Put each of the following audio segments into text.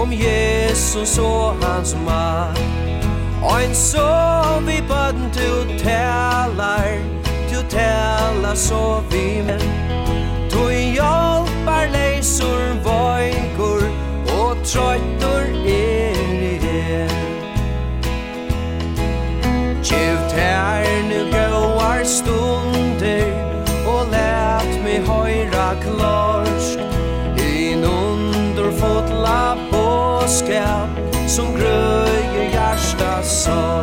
om Jesus og hans mat Ein så vi bøtten du talar Du talar så vi men Du hjelpar leisur veikur Og trøytur er i det Gjev tær nu gauar stund skall som gröjer hjärsta sorg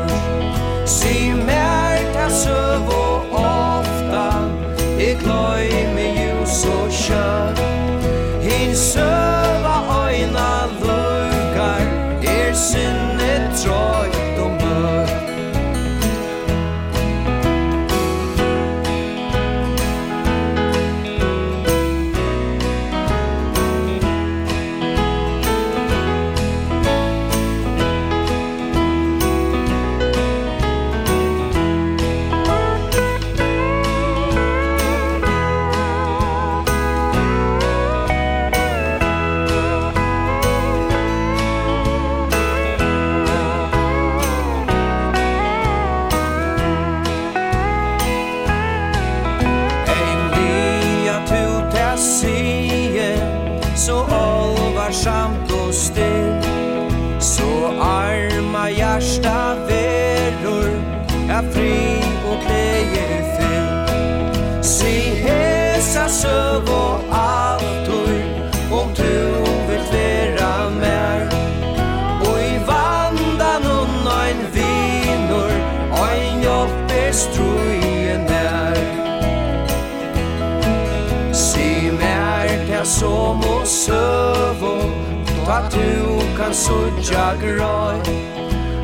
suttja grøy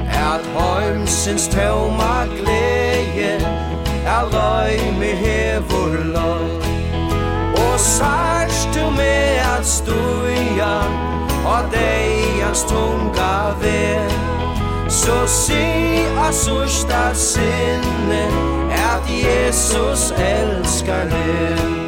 At heimsins tøvma gleie Er løy me hevur løy Og sars du me at stuja Og deians tunga ver Så si a susta sinne At Jesus elskar er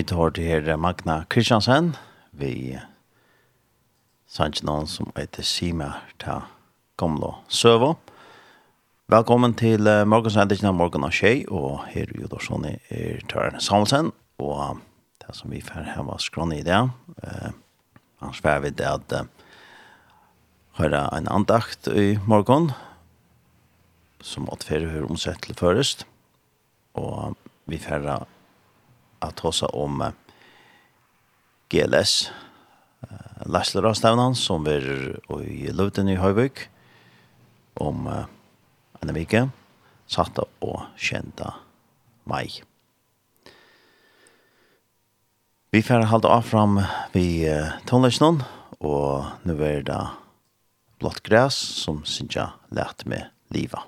Vi tar til her Magna Kristiansen. Vi sanns noen som heter Sima ta Gomlo Søvo. Velkommen til uh, morgensendingen av Morgen og Kjei, og her er Jodorsson er Tøren Samuelsen, og det som vi får her var skrånne i det. Uh, han svær vi det at uh, høre en andakt i morgen, som åtferer hur omsett til først, og vi får att hossa om GLS Larsler Rastavnan som er i Løvden i Høyvøk om uh, en vike satt og kjenta mai. Vi får halda av fram vi uh, og nu er det blått græs som synes jeg lærte med livet.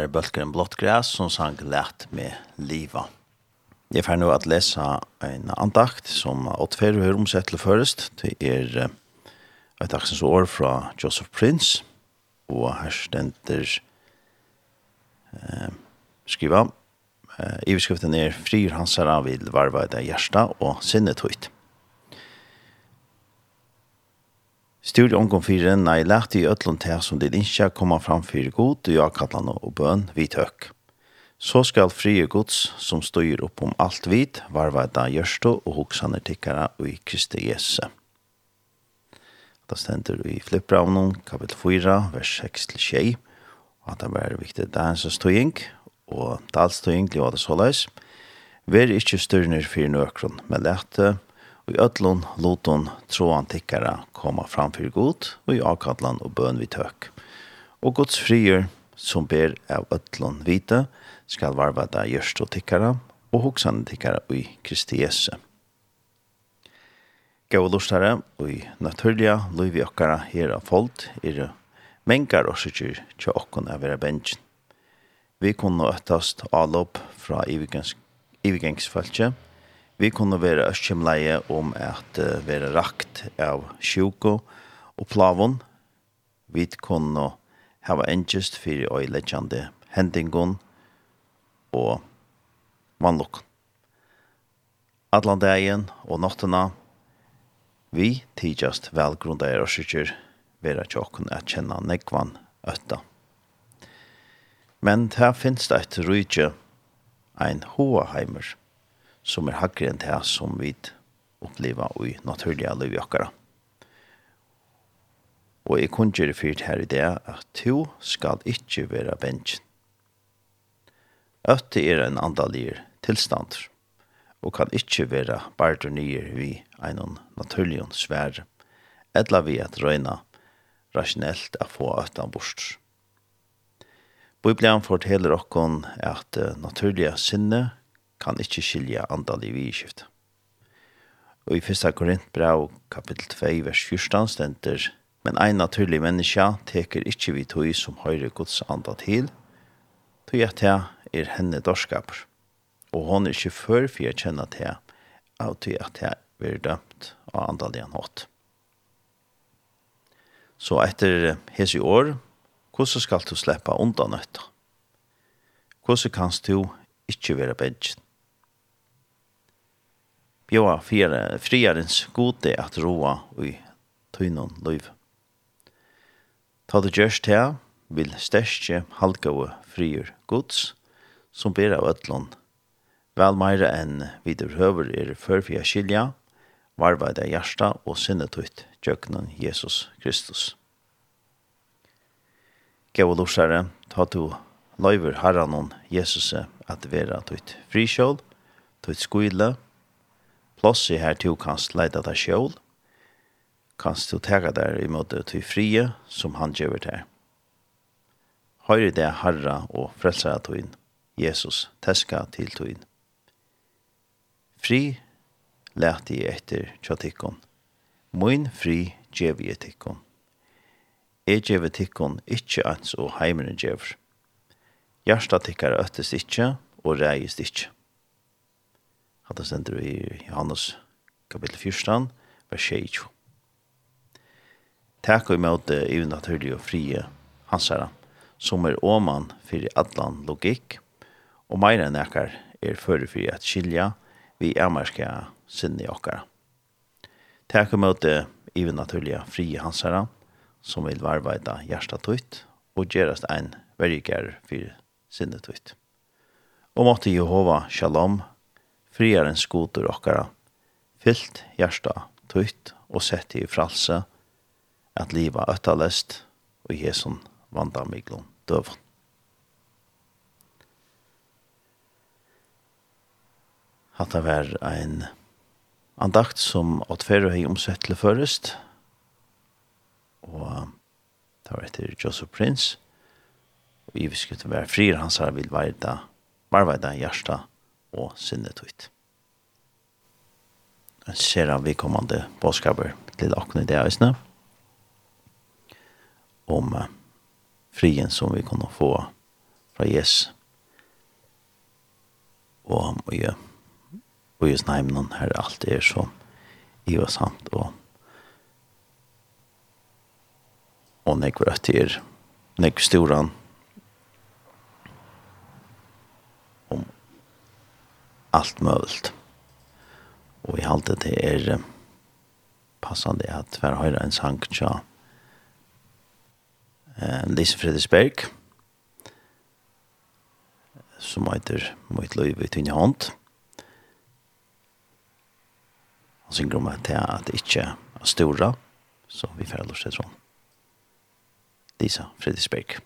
var Bølgeren Blått Græs som sang Lært med liva. Jeg får nå at lese en andakt som åttfer hører omsett til først. Det er et dagsens år fra Joseph Prince, og her stender eh, skriva. Eh, Iverskriften er Frier Hansara vil varva det hjersta og sinnet høyt. Styr omgång fyrir, nei, lærte i ötlun til som det innskja koma fram fyrir god, og ja, og bøn, vid høk. Så skal frie gods, som styr upp om alt vid, varva da gjørstå og hoksane tikkara og i Kristi Jesu. Da stender i Flippravnen, kapitel 4, vers 6-6, og at det var viktig dagens støying, og dalstøying, det var det såleis. Vær ikkje styrner fyrir nøkron, men lærte Og i ötlån låton tråan tikkara komma framför god och i akadlan och bön vi tök. Och Guds frier som ber av ötlån vita skal varva där görst och tikkara och hoxande tikkara i Kristi Jesu. Gå och lustare och i naturliga liv okkara här av folk är det mengar och sikker tja okkon av era bensjen. Vi kunne øttast avlopp fra ivigengs, ivigengsfølse, Vi kunne være østkjemleie om at uh, være rakt av sjuko og plavon. Vi kunne hava engest fyrir oi legjande hendingon og vannlokken. Allan dagen og nottena, vi tidjast velgrunda er ossikker vera tjokken at kjenna negvan ötta. Men her finnes det et rydje, ein hoaheimer, som er hakker enn det som vi opplever i naturlige liv i okkara. Og jeg kunne gjøre fyrt her i det at to skal ikke være bensjen. Øtte er en andalir tilstand og kan ikke være bare nye vi en naturlig svær eller vi at røyna rasjonelt å få øtten bort. Bibelen forteller okkon at naturlige sinne kan ikkje skilja andalig vidskift. Og i 1. Korintbrev kapittel 2 vers 14 stender Men ein naturlig menneske teker ikkje vi tog som høyre gods anda til, tog at det er henne dorskaper, og hon er ikkje før for jeg kjenner til av tog at det er dømt av andalig hatt. Så etter hese år, hvordan skal du slippe undan etter? Hvordan kan du ikkje være bedjen? bjóa fyrir friarens gode at roa ui tøynon løyv. Ta det gjørst her, vil stærkje halgaue frier gods, som ber av ötlån. Vel meira enn videre høver er førfia skilja, varvaida hjärsta og sinnetøyt gjøknan Jesus Kristus. Gau lorsare, ta du løyver herranon Jesus at vera tøyt frikjål, tøyt skuile, plåse her til kanst leida deg sjål, kanst du tega der i måte til frie som han gjør til. Høyre det herra og frelsere tøyen, Jesus, teska til tøyen. Fri lærte i etter tjatikkon. Moin fri djevi etikkon. Jeg djevi tikkon ikkje ans og heimene djevr. Gjersta tikkar øttes ikkje og reist ikkje at det stender i Johannes kapittel 14, vers 22. Takk og imot det i naturlige og frie hans herre, som er åman fyrir allan logikk, og meira enn ekkar er fyrir fyrir at skilja vi amerska sinne okkara. Takk og imot det i naturlige og frie hans herre, som vil varvaida hjersta tøyt, og gjerast ein verger fyrir sinne tøyt. Og måtte Jehova shalom friar en okkara, fyllt hjärsta, tøyt og sett i fralse, at liva öttalest og jesun vanda miglon døvun. Hatta var ein andakt som åtferru hei omsett til først, og det var etter Joseph Prince, og i vi skulle frir hans her vil være da, var hjärsta, og sinnet ut. Jeg ser av vi kommande påskaper til akne det øyne om frien som vi kunne få fra Jesus og om vi gjøre og just nei, men her alt er så i og og nekver at det er nekver storan alt möjligt. Och i halte det är passande att vi har en sang tja eh, Lise Fredriksberg som heter Mitt liv i tynne hånd Han synger om at det är inte stora så vi får lust til sånn. Lisa Fredriksberg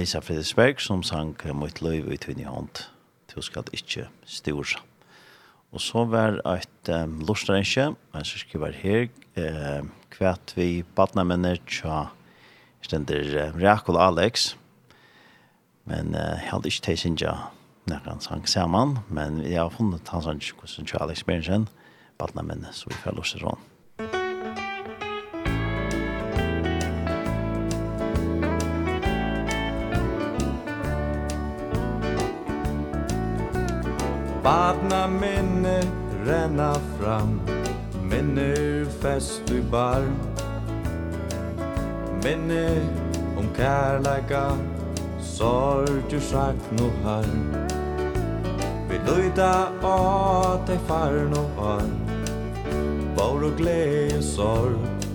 Lisa Fredriksberg som sang «Mot løyv i tvinne hånd». Du skal ikke styrsa. Og så var et um, lortstrenskje, men så skal være her, eh, kvært vi badna menner tja stender eh, og Alex, men eh, held ikke til sinja nekran sang saman, men vi har funnet hans hans hans hans hans hans hans hans hans hans hans Batna minne renna fram Minner fest i bar. Minne om kærleika Sorg og sakn og harm. Vi løyda å te farn og harm Bår og glede og sorg.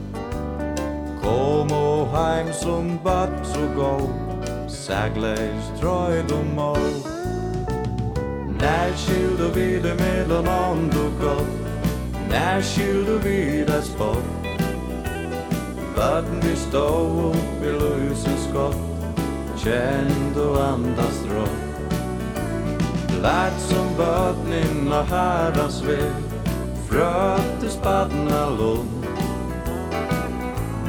Kom og heim som bad så gå Sægleis trøyd og mål Nærskild og vide mellom ånd og kropp Nærskild og vide spott Vatten vi stå opp i lusens skott. Kjent og andas rått. Lært som bøtnen og herras ved. Frøtte spadna lund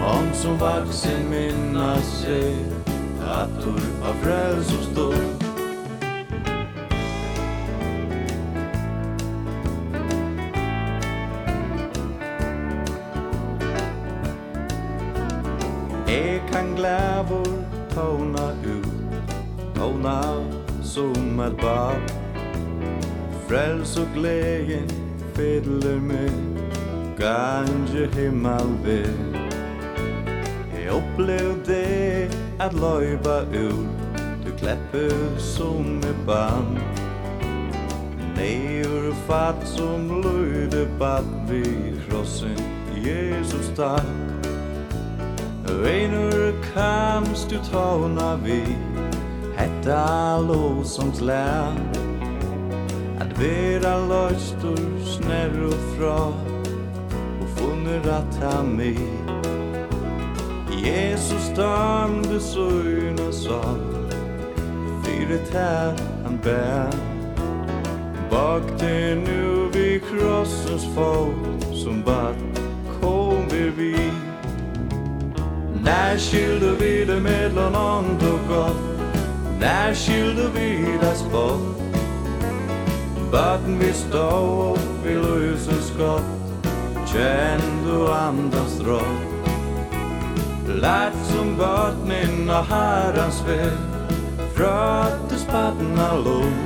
Mång som vaksin minna sig Attor av frälsostånd Jeg kan glævor tåna ut Tåna som et bad Frels og gleden fiddler med Ganje himmel ved Jeg opplev det at løyba ut Du klepper som et band Neur fatt som løyde bad vi krossen Jesus takk. Reinur kamst du tåna vi Hetta lovsångs län At vera løystur snær og fra Og funnur at ha mi Jesus dam du søgna sa Fyre tær han bær Bak te nu vi krossens fot Som bat kom vi vi När skyldu vi det mellan långt och gott? När skyldu vi det spott? Vatten vi stå opp i löser skott Känd och andas rått Lært som vattnen av herrans väg Fröttes av lång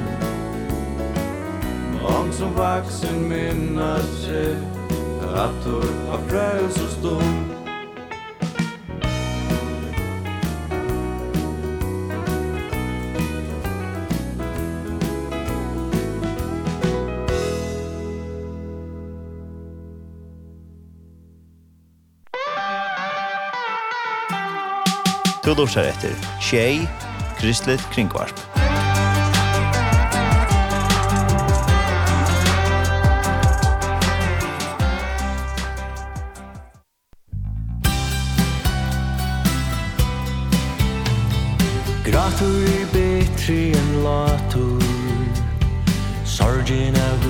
Om som vaksen minnar seg Attor av frälsosdom lusar etter Tjei, Kristelig Kringvarp. Gratur er betri enn latur Sorgin av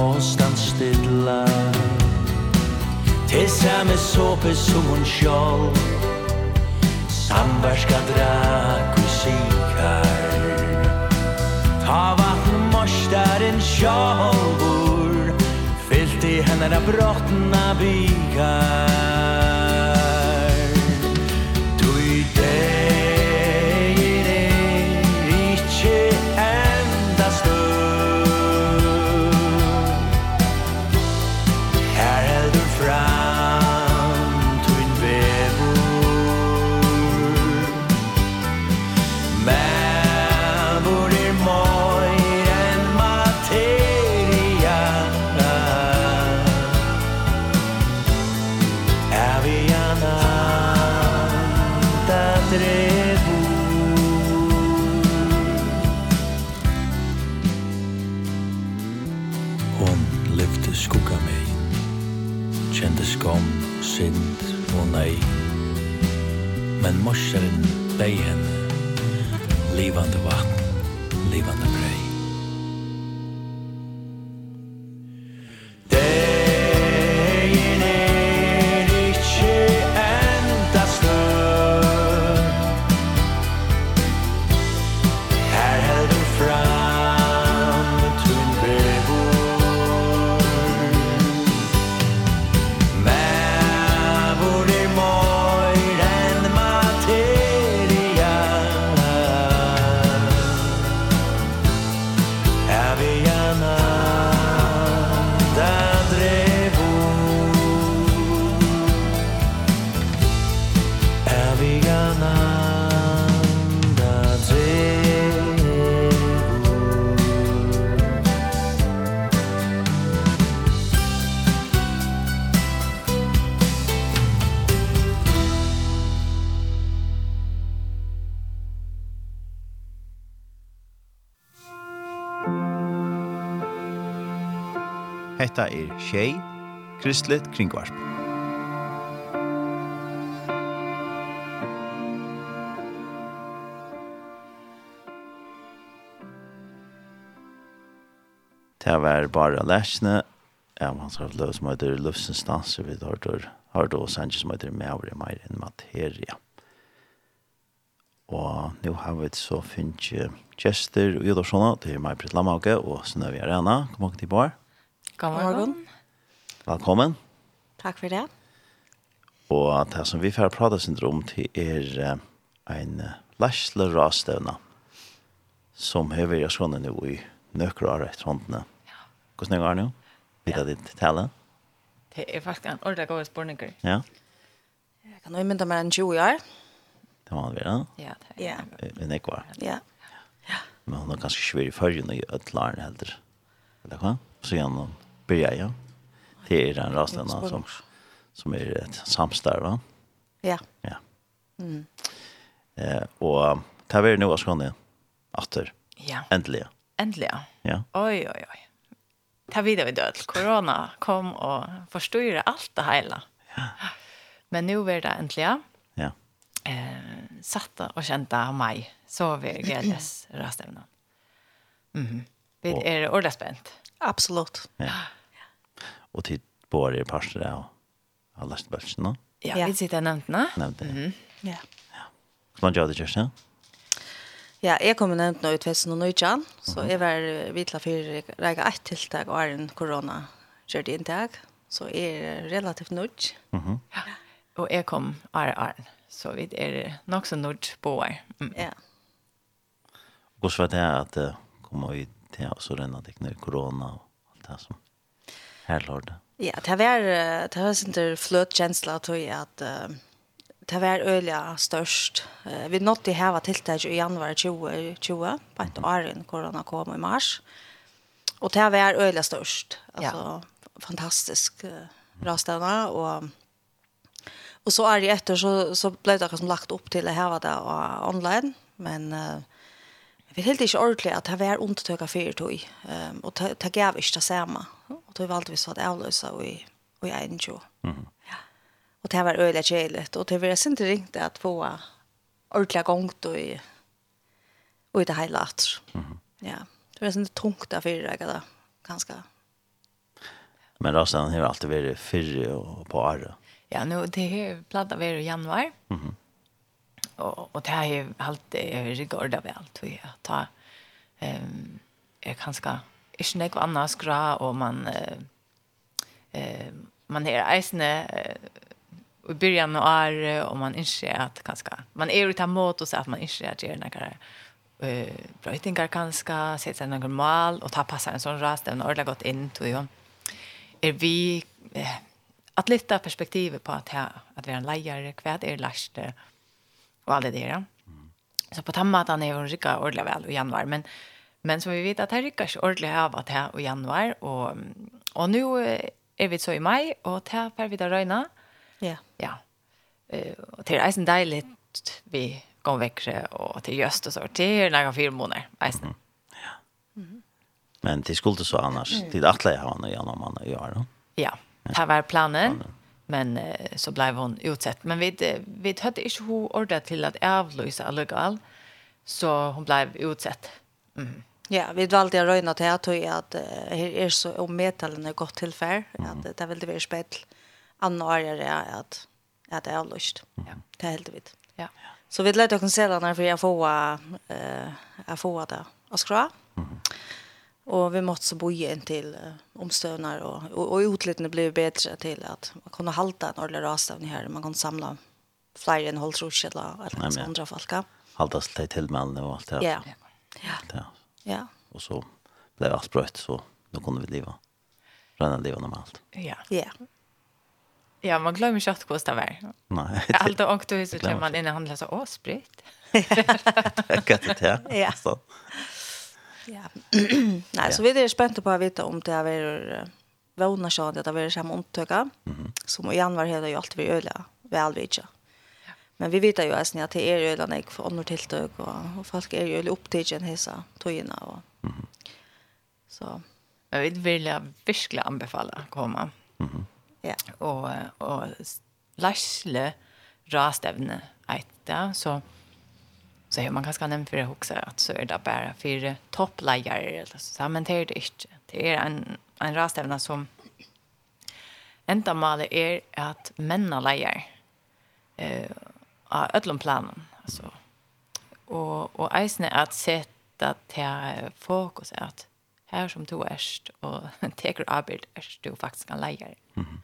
avstand stilla. Til samme såpe som hon sjål. Samverska drak og sikar Ta vatten morstaren sjålvor Fyllt i henne av brottna byggar. Kristelig Kringvarp. Det var bare læsene av hans har løs som heter Løvsenstanser vid Hardor, Hardor og Sanchez som heter Mævre mer enn Materia. Og nå har vi så finnes gjester og gjør det er meg Britt Lamauke og Snøvi Arena. God morgen til Bård. God morgen. Velkommen. Takk for det. Og det som vi får prate syndrom til er en lærsle rastøvne som har vært sånn nå i nøkker og rett håndene. Ja. Hvordan er det nå? Vil du ditt tale? Det er faktisk en ordentlig god spørning. Ja. Jeg kan nå imynda meg en 20 år. Det var det, ja? Ja, det er det. Men ikke var. Ja. Men hun er ganske svær i førgen og i et lærne heller. Eller hva? Så gjennom blir jeg, ja det är den rasterna som som är et samstarv va? Ja. Ja. Mm. Eh och ta vi nu vad ska ni åter? Ja. Äntligen. Äntligen. Ja. Oj oj oj. Ta vi det död. Corona kom och förstörde allt det hela. Ja. Men nu är det äntligen. Ja. Eh satta och av mig så vi glädjes rasterna. Mhm. Mm vi är ordentligt spänt. Absolut. Ja och tid på det passer det lest bølsen stbälsen. Ja, ja. vi sitter nämnt nå. Nämnt det. Mm. Ja. Ja. Kan man göra det Kjørsten? Ja, jeg kom nevnt nå i 2019, så jeg var vidla for rega ett tiltak og er en korona kjørte inntak, så jeg er relativt nødt. Mm -hmm. ja. Og jeg kom er er, så vi er nok så nødt på her. Mm. Ja. Hvordan var det at det kom ut til å renne deg korona og alt det som? Helt klart. Ja, det var det var sån flöt känsla att jag att det var öliga störst. Vi nådde här var tilltag i januari 2020, på ett år innan corona kom i mars. Och det var öliga störst. Alltså ja. fantastisk rastavna och Och så är det efter så så blev det som lagt upp till det här var det online men Jeg helt ikke ordentlig at det var undertøk av fire tog, um, og det gav ikke det samme. Og det valgte alltid vi satt avløse og i, og i egen tjo. Ja. Og det var øyelig kjellet, og det var sin ringt at få ordentlig gongt og i, og i det hele at. Mm -hmm. Ja, det var sin tungt av fire dager ganske. Men Rastan har alltid vært fyrre og på året. Ja, nu, det har platt vi i januari. Mm -hmm och och det har ju alltid är regard allt tror jag ta ehm är kanske är inte något annat skra och man eh man är isne i början av år och man inser att kanske man är utan mot och så att man inser att göra några eh brötingar kanske sätta några mal och ta passa en sån rast den ordla gått in tror jag är vi eh, att lyfta perspektivet på att, här, att vi är en lejare, vad är laster och allt det där. Mm. Så på tamma att han är rika ordla väl i januari men men som vi vet att det ryckas ordentligt av att här i januari och och nu är vi så i maj och här får vi där röna. Ja. Ja. Eh och det är så dejligt vi går växer och till just och så till några fyra månader. Mm. Ja. Mm. Men det skulle så annars. Mm. Det är att lägga honom genom man gör då. Ja. Det här var planen. planen men eh, så blev hon utsett. Men vi, vi hade inte hur ordet till att avlösa illegal. Så hon blev utsett. Mm. Ja, vi valde att röjna här att jag att här är så om medtalen är gott tillfär. Att det vill det vara spett annorlunda att att det är lust. Ja, det är helt vitt. Ja. Så vi lät oss se för jag får eh uh, får det. Och skra. Mm. Och vi måste så boja in till omstövnar och, och, och utlyttande blev bättre till att man kunde halta en ordentlig rastavning här. Man kunde samla fler än hålltrorskjälla eller andra falka. Halta sig till med och allt det här. Ja. Ja. ja. Och så blev allt brött så då kunde vi leva. Röna leva normalt. Ja. Ja. Ja, man glömmer inte att kosta vär. Nej. Allt och då är så man innan handlar så Det Gött det här. Ja. Så. Ja. Nej, så vi är spända på att veta om det är vågna sjön det är samma omtöka. Mm. Som i januari hade ju alltid vi öliga väl vet jag. Men vi vet ju att det är ju den jag får andra tilltag och, och folk är ju upptagen hissa tojna och. Mm. Så jag vill vilja verkligen anbefalla att komma. Mm. Ja. Och och Lasle rastevne ett så så hur man kanske nämnt för det också att så är det bara för topplejare eller så men det är det inte. Det är en en rastävna som enda målet är att männa lejer eh av öllum planen alltså och och eisne att sätta till fokus att här som du erst och teker arbete erst du faktiskt kan leja. Mm.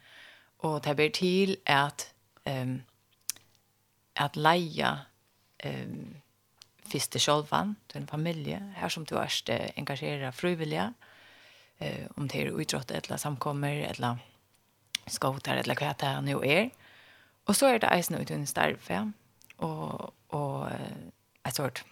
Och det blir till att ehm um, att leja ehm um, först till självan, en familie, här som du er eh, engagerad frivilliga, eh, om det är utrott eller samkommer eller skotar eller hva det nu är. Och så är det eisen ut under starfe och, och et sort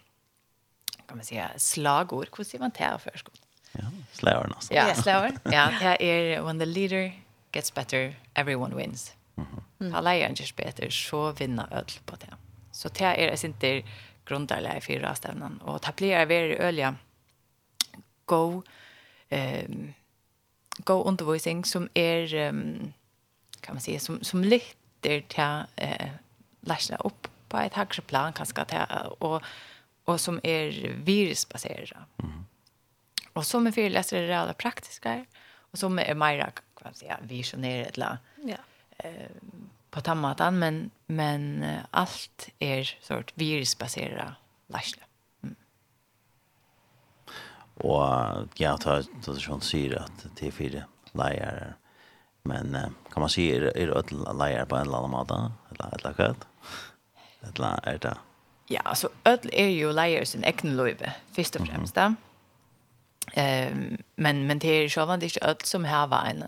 kan man säga slagord, hur sier man det her først? Ja, slagord alltså. Ja, slagord. Ja, det er when the leader gets better, everyone wins. Mm -hmm. Alla är just bättre, så vinner öll på det. Så det är jeg inte grundarläge för rastevnan. Och det blir väldigt öliga go ehm go undervisning som är er, um, kan man säga som som lyfter till eh läsna upp på ett högre plan kanske till och och som är virusbaserad. Mm. Och som är föreläsare är reala praktiska och som är mer kan man säga visionära eller ja. Ehm på tammatan men men allt är er sort virusbaserat läsle. Mm. Och ja, ta ta sån syr att T4 lejer men kan man säga är er, det er lejer på en annan måte? eller eller kat. Eller la är det. Ja, alltså öll är ju lejer sin egen löve först och främst. Mm -hmm. Ehm um, men men det är ju så vanligt öll som har var en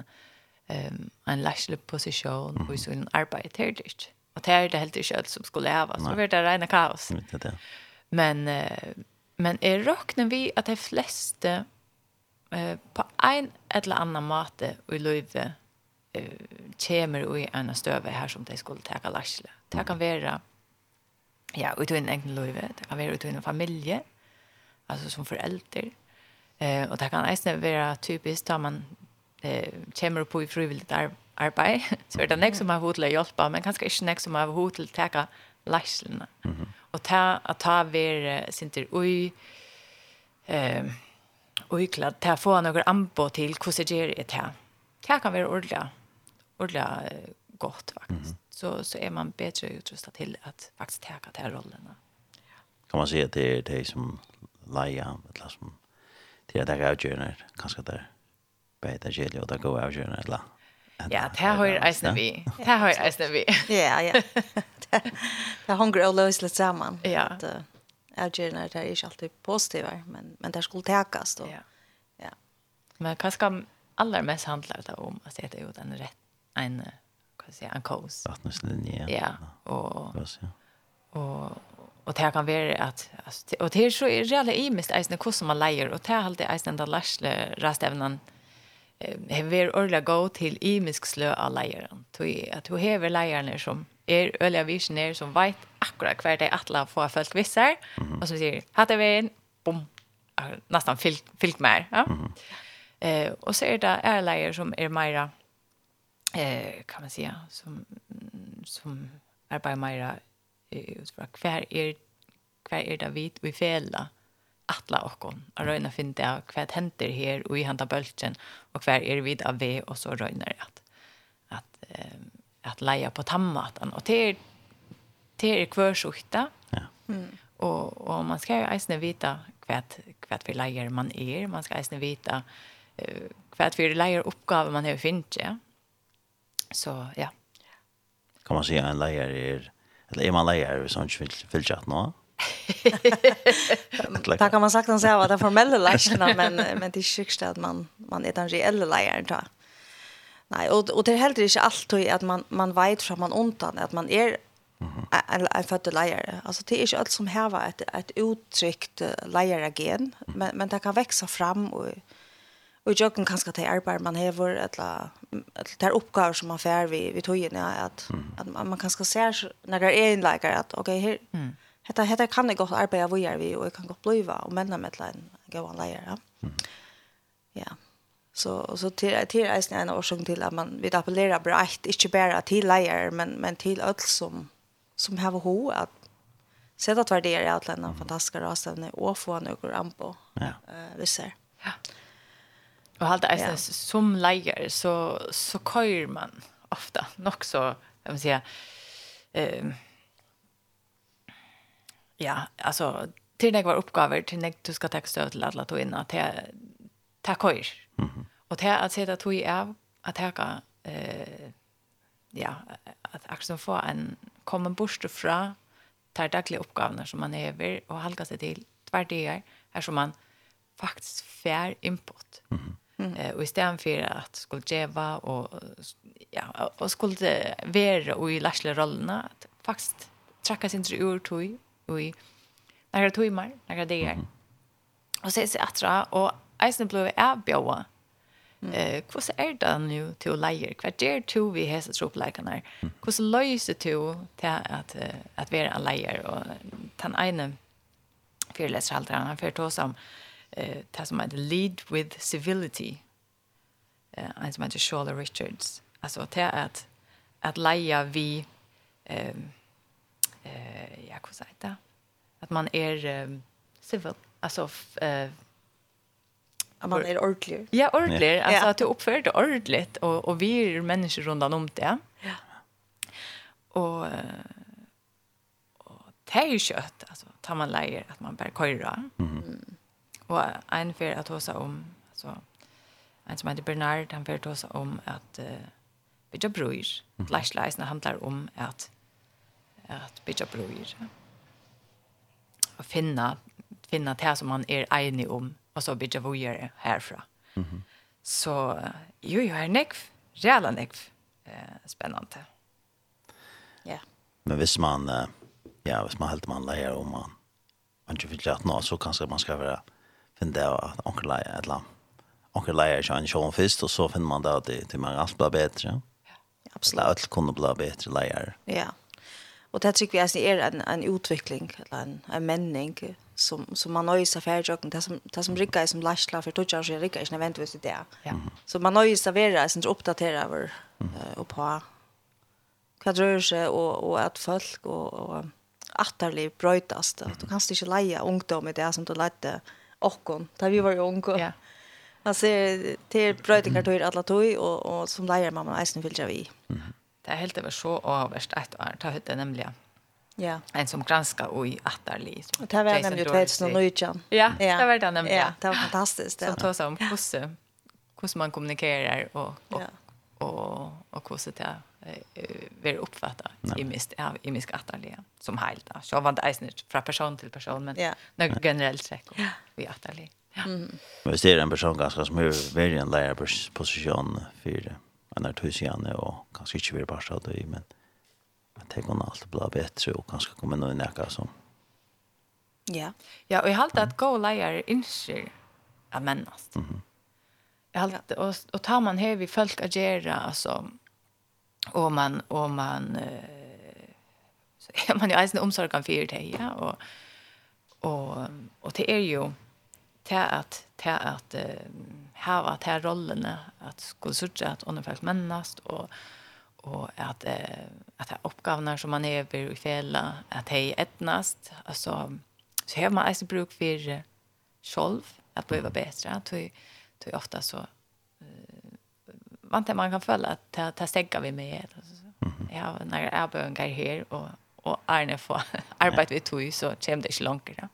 um, en läslig position mm. och så en arbete här dit. Och det är det helt inte alls som skulle leva. Så blir det rena kaos. Det det. Men uh, men är rocknar vi att de flesta uh, på en eller annan måte i livet uh, kommer i en stöve här som de skulle ta läslig. Det kan vara ja, ut i en egen livet. Det kan vara ut i en familje. Alltså som forelder. Eh, och det kan nästan vara typiskt att man eh, kommer på i frivilligt ar arbeid, så er det nek som har hod til å hjelpe, men kanskje ikke nek som har hod til å teka leislene. Mm -hmm. Og ta, at ta ver sinter ui, eh, ui klad, ta få noen anbå til hvordan gjør det. Det kan være ordentlig, ordentlig godt faktisk. Mm -hmm. Så, så er man bedre utrustet til at faktisk teka til rollene. Kan man si at det er de som leia, eller som det er det jeg gjør, kanskje det er på evangeliet og det går av kjøren eller Ja, det har jeg eisne vi. Det har jeg eisne vi. Ja, ja. Det hongrer og løs litt sammen. Ja. Avgjørende er det ikke alltid positivere, men, men det skulle då Ja. ja. Men hva skal mest handlar det om? Altså, det er jo den rett, en, hva sier, en kos. Vattneslinje. Ja, og, og, og det kan være at, og det er så reale imest eisne hvordan man leier, og det er alltid eisne den lærsle rastevnen, hever orla gå til imisk slø av leieren. Tui, at hun hever leierne som er øyla visioner som vet akkurat hver det atla få folk visser, mm -hmm. og som sier, hatt er veien, bom, nesten fylk, fylk mer. Ja? Mm -hmm. eh, og så er det er leier som er meira, eh, kan man säga, som, som är bara meira, eh, hver er, hver er det vit og i atla okkon a røyna finne av hva henter her og i handa bølgen og hva er vid av ve og så røyner at at, eh, at leia på tammatan og til til er hver sjukta ja. mm. og, og man skal jo eisne vita hva, hva for leier man er man skal eisne vita uh, hva for leier oppgave man har finnet ja. så ja kan man si en leier er eller er man leier som ikke vill chatta nå? Där kan man sagt att säga att det formella lejarna men men det är sjukt att man man är den reella lejaren då. Nej, och och det är heller inte alltid att man man vet från man undan att man är en en född lejare. Alltså det är inte allt som här ett ett uttryckt lejaregen, men men det kan växa fram och Och jag kan kanske ta arbete man har eller eller tar uppgifter som man får vi vi tog in att att man kanske ser när det är en läkare att okej här Hetta hetta kan eg gott arbeiða við er við og eg kan gott bliva og menna med ein góðan leiar. Ja. Ja. Så så till till är en orsak till att man vid appellera brett, inte bara till leiar men men till öll som som har ho att sätta att värdera att landa fantastiska rastavne och få några ampo. Ja. Eh vi ser. Ja. Og allt är som leiar så så køyr man ofta nok så jag vill säga eh ja, alltså till några uppgifter till när du ska ta stöd till alla tog in att ta kör. Mhm. Och det att sätta tog i av att ta eh ja, att också få en komma bort från tar dagliga uppgifter som man över och halka sig till tvärdigar här som man faktiskt fär input. Mhm. Mm. Eh och istället för att skulle geva och ja och skulle vara och i lärsle rollerna att faktiskt tracka sin ur tog i några timmar, några dagar. Mm. Och så är attra och eisen blev avbjöa. Mm. Eh, hur är det nu till lejer? Vad gör du vi hästar tropläkarna? Hur så löser du till att att vara en lejer och den ena föreläsaren han för oss om eh det som heter lead with civility. Eh, en som heter Shola Richards. Alltså det är att att leja vi ehm eh jag kan säga det att man är eh, civil alltså eh att man är ordentlig. Ja, ordlig, Yeah. Alltså att du uppför dig ordentligt och och vi är människor runt om det. Ja. Och och det är ju kött alltså tar man läger att man bär köra. Mm. Och en för att hosa om alltså en som heter Bernard han för att hosa om att uh, vi gör bröd. Mm. Lashlice handlar om att att bygga bror. Och finna, finna det som man är enig om, Och så bygga vore härifrån. Mm -hmm. Så jo, jo, her nekv, reala nekv, eh, spännande. Ja. Yeah. Men hvis man, ja, hvis man helt man leier om man, man ikke vil at nå, så kanskje man skal være, finne det at onkel leier et eller annet. Onkel leier ikke en sjån først, og så finner man det at det, det man alt blir bedre. Ja, absolutt. Eller alt kunne bli bedre leier. Ja, absolutt Och det tycker vi alltså är en en utveckling eller en en menning, som som man nöjer sig för jag det som det som rycker som lastla för touchar sig rycker inte vänt det. Ja. Så man nöjer sig vara sen uppdatera över och på kadröse och och att folk och och atterlig brötast. Du kan inte leja ungdom i det som du lärde och da vi var ju unga. Ja. Alltså ser är brötingar tog alla tog och, och som leier man, man eisen vill vi. Mm. Det er helt over så avverst ett år. Det hette nemlig Ja. En som granska och i attarli. Och det var nämligen 2019. Ja, det var det nämligen. Ja, det var fantastiskt. Så tog om hur hur man kommunikerar och och och och hur det är ver uppfatta i mist av i mist attarli som helt. Så var det eisen från person till person men yeah. några generellt träck i attarli. Ja. Mm. Men det er en person ganska som är väldigt en lärarposition för en er tog igjen, og kanskje ikke vil bare det i, men jeg tenker hun alltid blir bedre, og kanskje kommer noe nækka som. Ja, ja og jeg halte at gå leier innskjer av mennast. Mm -hmm. og, og tar man her vi folk agera, altså, og man og man eh, så er man jo alltså omsorg for det ja og, og, og det er jo, det att det att uh, hava til rollene at skulle sørge at underfelt mennast og og at eh, at det oppgavene som man er i fela at det er etnast. Altså så har man eisen bruk for sjolv at bli bättre. Det tror ofta så vant man kan føle at ta, ta stegger vi med. Jeg har når jeg bønger her og og Arne får arbeid vi tog så kommer det ikke langt ja.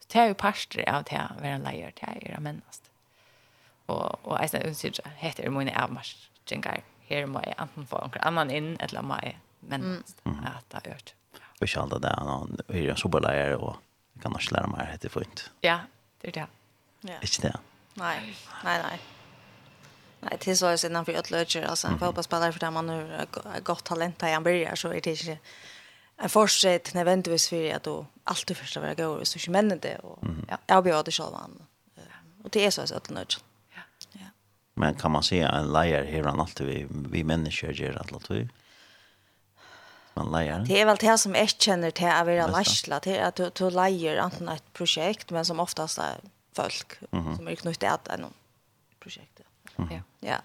Så det er jo parster av det å være leier til å gjøre mennesker og og jeg synes ikke heter det mine avmarsjengar her må jeg enten få noen annan inn eller må jeg men at det har gjort og ikke alt det er noen er en soberleier og jeg kan ikke lære meg heter fint ja det er det ja. ikke det nei nei nei. Nei, det så jag innan för ett löjer alltså en fotbollsspelare för där man nu gott talent i han börjar så är det inte en forsett nödvändigtvis för att du alltid första vara går så inte männen det och jag bjöd det själva han. Och det är så att löjer. Men kan man säga en lejer här han alltid vi, vi människor gör allt vi. Man lejer. Det är väl det som jag känner till att vara lajsla. Det är att du, du lejer antingen ett projekt men som oftast är folk mm -hmm. som är knutet till ett projekt. Mm -hmm. Ja.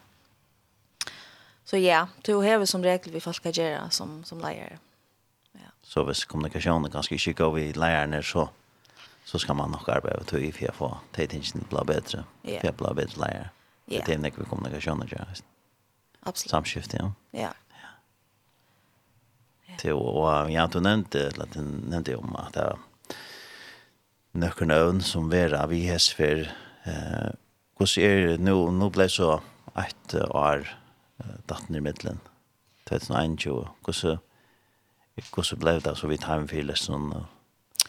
Så ja, du har som regel vi folk att göra som, som lejer. Ja. Så hvis kommunikationen ganska inte går vid lejaren så så skal man nog arbeta och i för att få det inte blir bättre. För å bli bättre lejare. Ja. Det är när vi kommunikation och just. Absolut. Samskifte, ja. Ja. Till och jag har nämnde att den nämnde om att det några övn som vera vi hes för eh hur ser nu nu blev så ett år datten i mitten 2021 hur så hur så blev det så vi tar för lesson och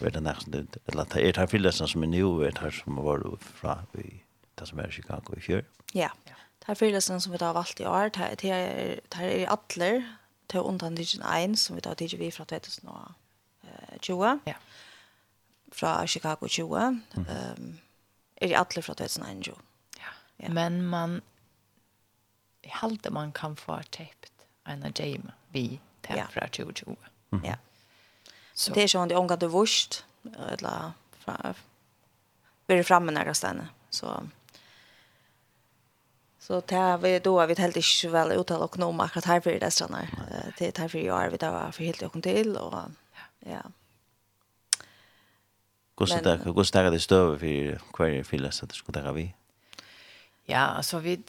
vet det nästa eller det är tar för lesson som är nu är tar som var från vi det som er i Chicago i fjør. Ja, det er fyrelsen som vi har valgt i år, det er, det er atler, til undan digin 1, som vi da tidsi vi fra 2020, ja. fra Chicago 20, mm. um, er i atler fra 2021. Ja. ja. Men man, i halte man kan få teipt en av Jamie vi til ja. fra 2020. Mm. Ja. Så. Det er sånn det omgav det vurst, eller fra, vi er framme nærkast denne, så... Så det har vi då har vi helt inte väl uttal och nog akkurat här för det såna. Det här för jag har vi där var för helt och till och ja. Kostar det, kostar det stöv för kvar fylla så det skulle ta vi. Ja, alltså vi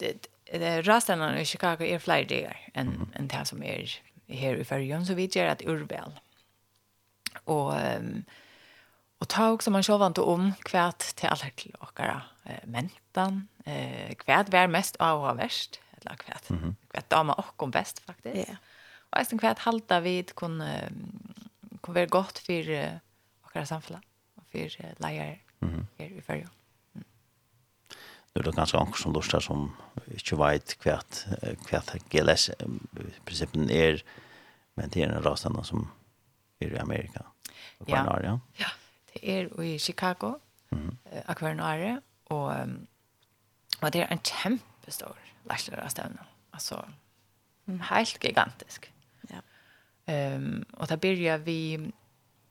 rastarna i Chicago är fler dagar än än det som är här i Färjön så vi gör att urval. Och och ta också man själv inte om kvärt till alla eh mentan eh kvärt vär mest av värst eller kvärt. Mm -hmm. Kvärt dama och om bäst faktiskt. Ja. Yeah. Och sen kvärt halta vid kon kon vara gott för uh, våra samfällan och för uh, lejer mm här i Färjö. Mm. Det ganska som lustar som inte vet kvärt kvärt GLS principen är men det är en rasande som är i Amerika. Ja. ja. Ja. Det är i Chicago. Mm. -hmm. Akvarnare och um, Og det är en jättestor läslare Altså, Alltså helt gigantisk. Ja. Ehm um, och där börjar vi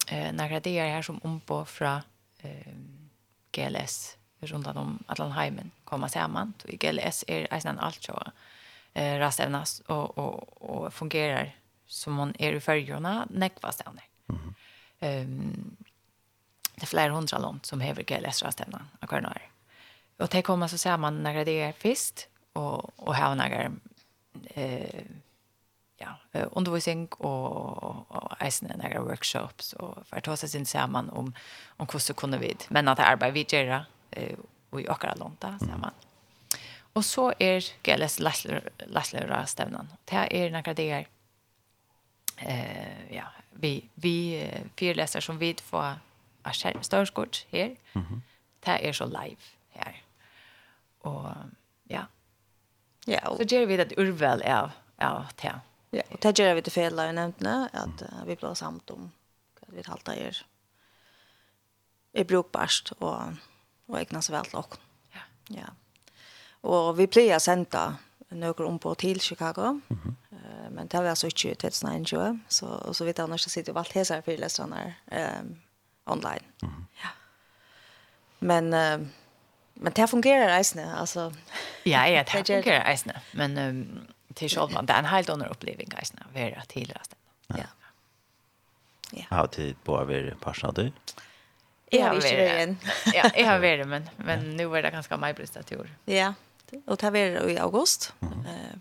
eh några det här som om på från ehm GLS runt om Atlanheimen komma samman. Och GLS är nästan allt så eh rastävnas och och och fungerar som man är i färjorna nekva där. Mm. Ehm um, det är flera hundra land som hever GLS rastävna. Och kvar Och det kommer så ser man några det är fest och och här några eh ja, undervisning och och eisne några workshops och för att ta sen sin man om om hur så kunde vi men att arbeta vi gör eh och i akra långt där man. Och så är GLS Lasslera stävnan. Det är några det är eh ja, vi vi fyra läsare som vi får av skärmstörskort här. Mhm. Det är så live og ja. Ja. og, så gjør vi det urval av av det. Ja, och det gjør vi det fel jag nämnde att uh, vi blir samt om hva vi halta är är brukbart och och vel til och. Ja. Ja. Och vi pleier å sende några om på til Chicago. Mm -hmm. uh, men det var altså ikke till 2021, så og så vidt jag när jag sitter vart hesar för läsarna ehm online. Mm -hmm. Ja. Men uh, Men det fungerar eisne, altså. Ja, ja, det fungerar eisne, Men um, till själva, det är en helt annan upplevelse eisne, være tidligere sted. Ja. Ja. Har du på att vara parsen du? Jeg har vært igjen. Ja, jeg har vært, men, men ja. nå er det ganske mye bristet i år. Ja, og det var i august. Mm -hmm.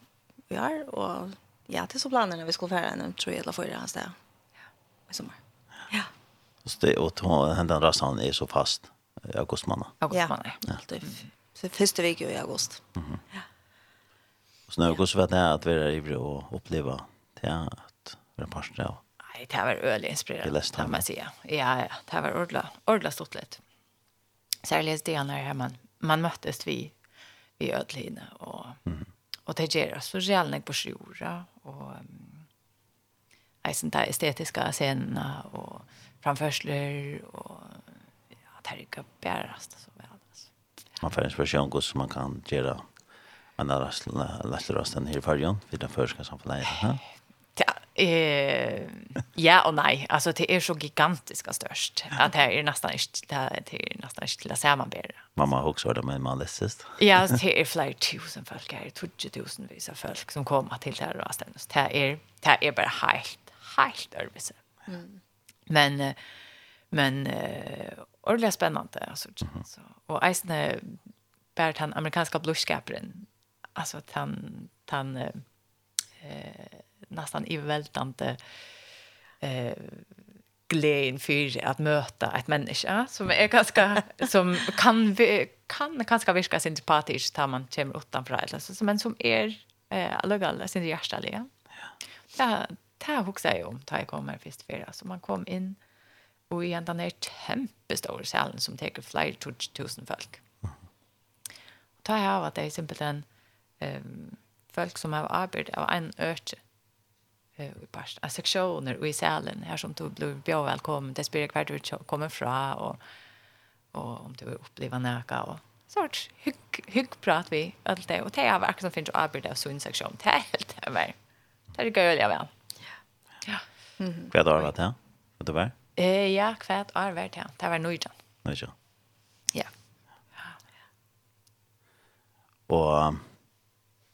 vi har, og ja, det er så planen vi skulle fære en, tror jeg, eller forrige hans sted. Ja, i sommer. Ja. Og det, og den rassen er så fast. Ja august månad. August månad. Ja. ja. Så första veckan i august. Mhm. Mm ja. Och sen august vet jag att vi är i och uppleva det att vara pastor av. Nej, det var öle inspirerat kan man säga. Ja, ja, det var ordla ordla stort lätt. Särskilt det när här man man möttes vi i ödline och mm. och det ger oss så jävligt på sjura och eisen där estetiska scenerna och framförsler och terka bärast så väl alltså. Man får en speciell gås man kan göra en lättrast här i förrjan vid den förska samfunnet. Ja, eh, ja och nej. Alltså det är så gigantiskt störst. Att det är nästan inte det är nästan inte till att sammanbära. Mamma har också hört med man läsest. Ja, det är flera tusen folk här. Tusen visa av folk som kommer till det här rastens. Det är, det är bara helt, helt övrigt. Mm. Men men eh ordentligt spännande alltså mm -hmm. så och Eisne bär han amerikanska blushskaparen alltså att han han eh nästan övervältande eh glädjen för att möta ett människa som är ganska som kan kan ganska virka sympatisk tar man kommer utanför eller så men som är eh allogalla sin hjärtaliga. Ja. Det det huxar jag om tar jag kommer först för alltså man kom in og i den her kjempestore salen som teker flere tusen folk. Og ta her av at det er simpelthen um, folk som har arbeidet av en ørte uh, i parst, av seksjoner og i salen, her som du blir bjør velkommen, det spyrer hver du kommer fra, og, og om du opplever näka og sort hygg, hygg prat vi alt det, og det har akkurat som finnes å arbeide av sunn seksjon, det helt det er Det er gøy å leve. Ja. Ja. Mm. Hva er det, ja? Hva er det, ja? Eh, ja, kvært år vært her. Det var nøyden. Nøyden. Ja. Og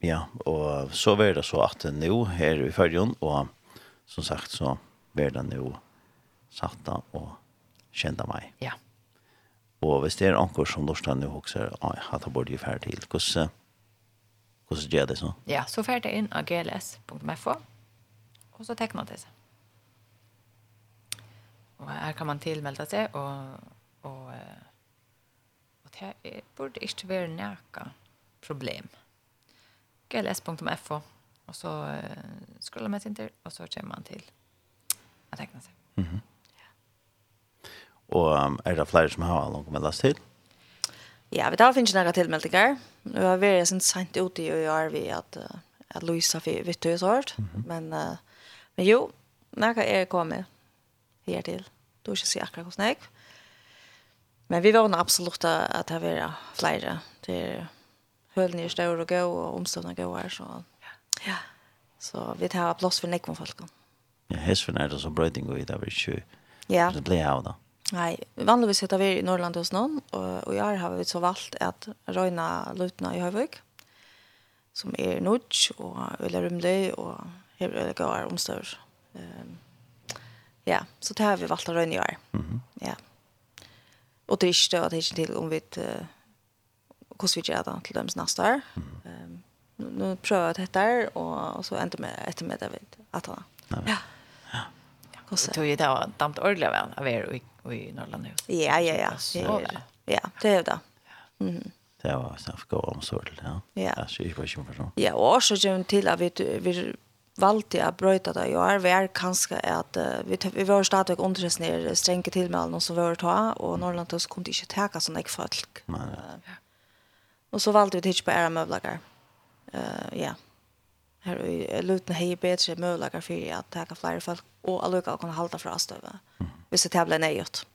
ja, og så var det så at nu nå her i følgen, og som sagt så var det nå satt og kjente meg. Ja. Og hvis det er anker som Lorstan nå hokser, at jeg burde jo ferdig til, hvordan, hvordan gjør det så? Ja, så ferdig inn av gls.fo, og så tekker det til seg. Och här kan man tillmelda sig och och och det är borde inte vara näka problem. gls.fo och så uh, scrollar man inte och så kommer man till att teckna sig. Mhm. Mm ja. Och um, er det flere som har någon med last til? Ja, vi tar finns noen tillmeldingar. Nu har vi redan sent ute i och vi at, uh, at Luisa vi vet hur sort, men uh, men jo, noen er kommet her til. Du är ikke si akkurat hos jeg. Men vi vågner absolutt absolut att ha vara. Det er höll er større og gå och omstående gå her. så. Ja. Så vi tar plass för nekon folk. Ja, häst för när det så og och det var ikke. Ja. Det blir av då. Nei, vanligvis heter vi i Norrland hos noen, och, och i år har vi så valt att röjna lutna i Høyvøk, som är nudge och veldig rymlig och er det går omstår. Ehm Ja, så det har vi valgt å røyne i år. Mm -hmm. Ja. Og det er ikke det, det er ikke til om vi uh, hvordan vi gjør det til dem neste år. Mm -hmm. um, nu prövar jag det og, og så ender med etter med David att han. Ja. Ja. Och så tog ju var damt ordla väl av er i i Norrland nu. Ja, ja, ja. Ja, ja det är det. Mhm. Det var snart gå om så ja. Ja. Jag ska ju på sjön för sånn. Ja, og så gör til at vi vi valgte jeg brøyta det i år, vi er kanskje at uh, vi, vi var stadigvæk underredsnere strenge tilmeldene som vi var ta, og Norrland tog kunne ikke teka sånne ikke folk. Nei. Og så valgte vi ikke på ære møvlager. Uh, ja. Her i Luten hei bedre møvlager for at teka flere folk, og alle kan kunne halda fra støve, mm. hvis det ble nøyot.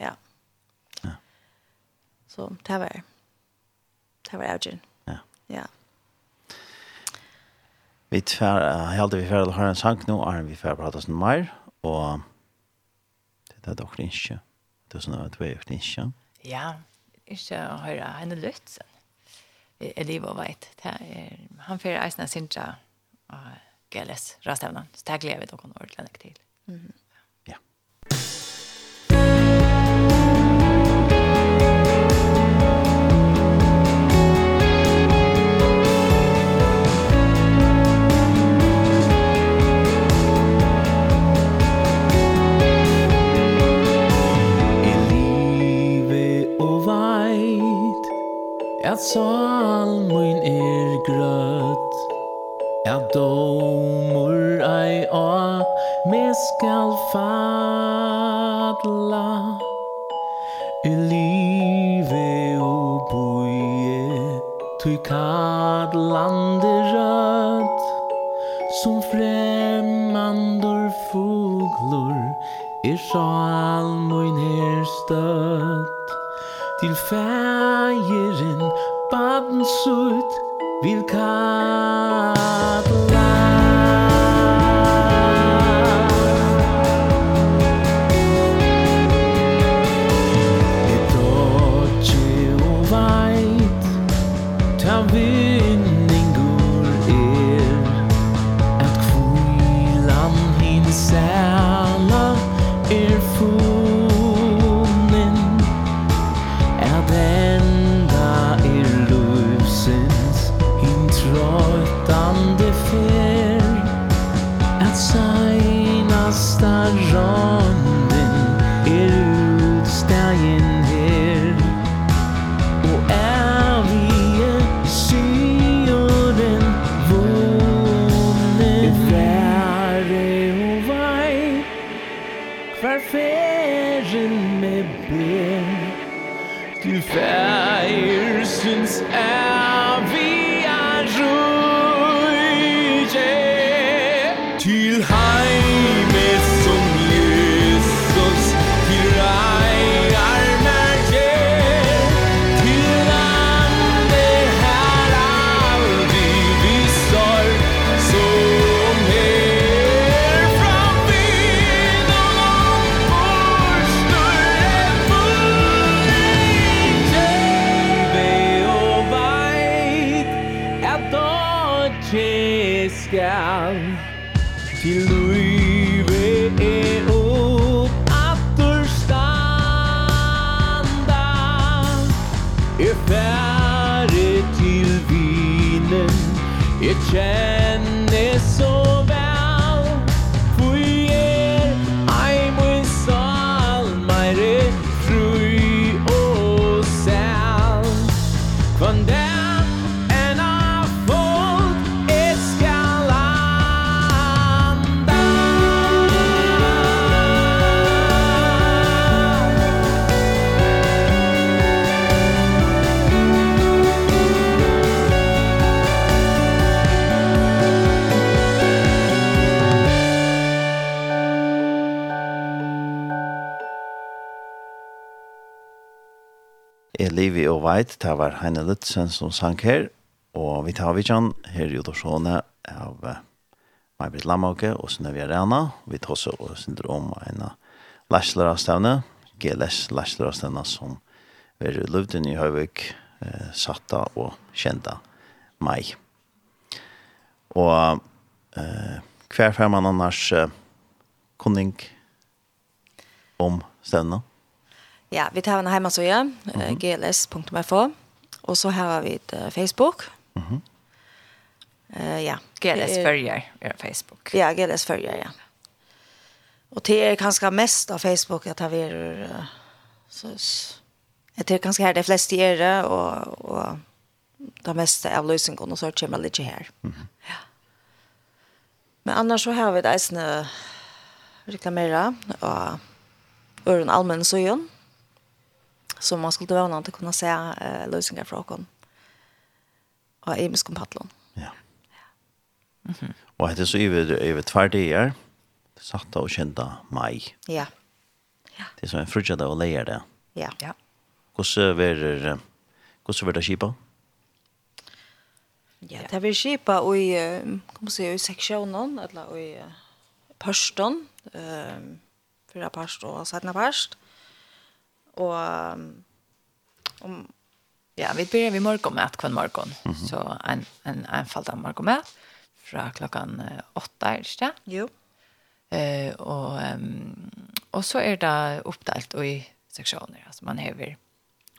Ja. ja. Så det var det. var avgjøren. Ja. Ja. Vi tver, jeg heldig vi ferdig høre en sang nå, er vi ferdig prate sånn mer, og det er dere ikke. Det er sånn at vi er ikke. Ja, ikke å høre henne lytt løtt. Jeg lever og vet. Han ferdig eisen av Sintra og GLS, Rastavnan. Så det gleder vi dere ordentlig til. Mhm. Mm at sal mun er grøtt at domur ei a me skal fadla i live og boie tui kad lande rødt som fremmandur fuglur er sal mun her støtt til fægeren sutt vil kata Till White, det var Heine Lutzen som sang her, og vi tar vidtjen her i Udorsåne av uh, Maj-Britt Lammauke og Sunnøvi Arena. Vi tar også og synder om en lærsleravstavne, GLS lærsleravstavne som er i Løvden i Høyvik, uh, satta og kjenta meg. Og uh, hver fer man annars uh, kunning om stevnet? Ja, vi tar en hemmasøye, mm -hmm. gls.fo, og så har vi et uh, Facebook. Mm -hmm. uh, ja. GLS Førjer er Facebook. Ja, GLS Førjer, ja. Og det er kanskje mest av Facebook at jeg vil... Uh, så, jeg tror kanskje her det er flest i er, og, og det meste av løsningen, og så kommer det ikke her. Mm -hmm. ja. Men annars så har vi det eisende reklamere, og Øren Almen Søyen. Så man skulle vara någon att kunna se eh, lösningar från honom. Och Emis kompatlon. Ja. ja. Mm -hmm. Och det är så över två dagar. Satta och kända maj. Ja. ja. Det är som en frukta där och lejer det. Ja. ja. Hur så blir hur det skipa? Ja, det blir skipa och i kommer se i sektionen eller i pastorn ehm för apostlar och sådana pastor och om ja, vi börjar vi morgon med morgon. Mm -hmm. Så en en en fall där morgon med från klockan 8 är det. Jo. Eh och um, och så är det uppdelat i sektioner alltså man har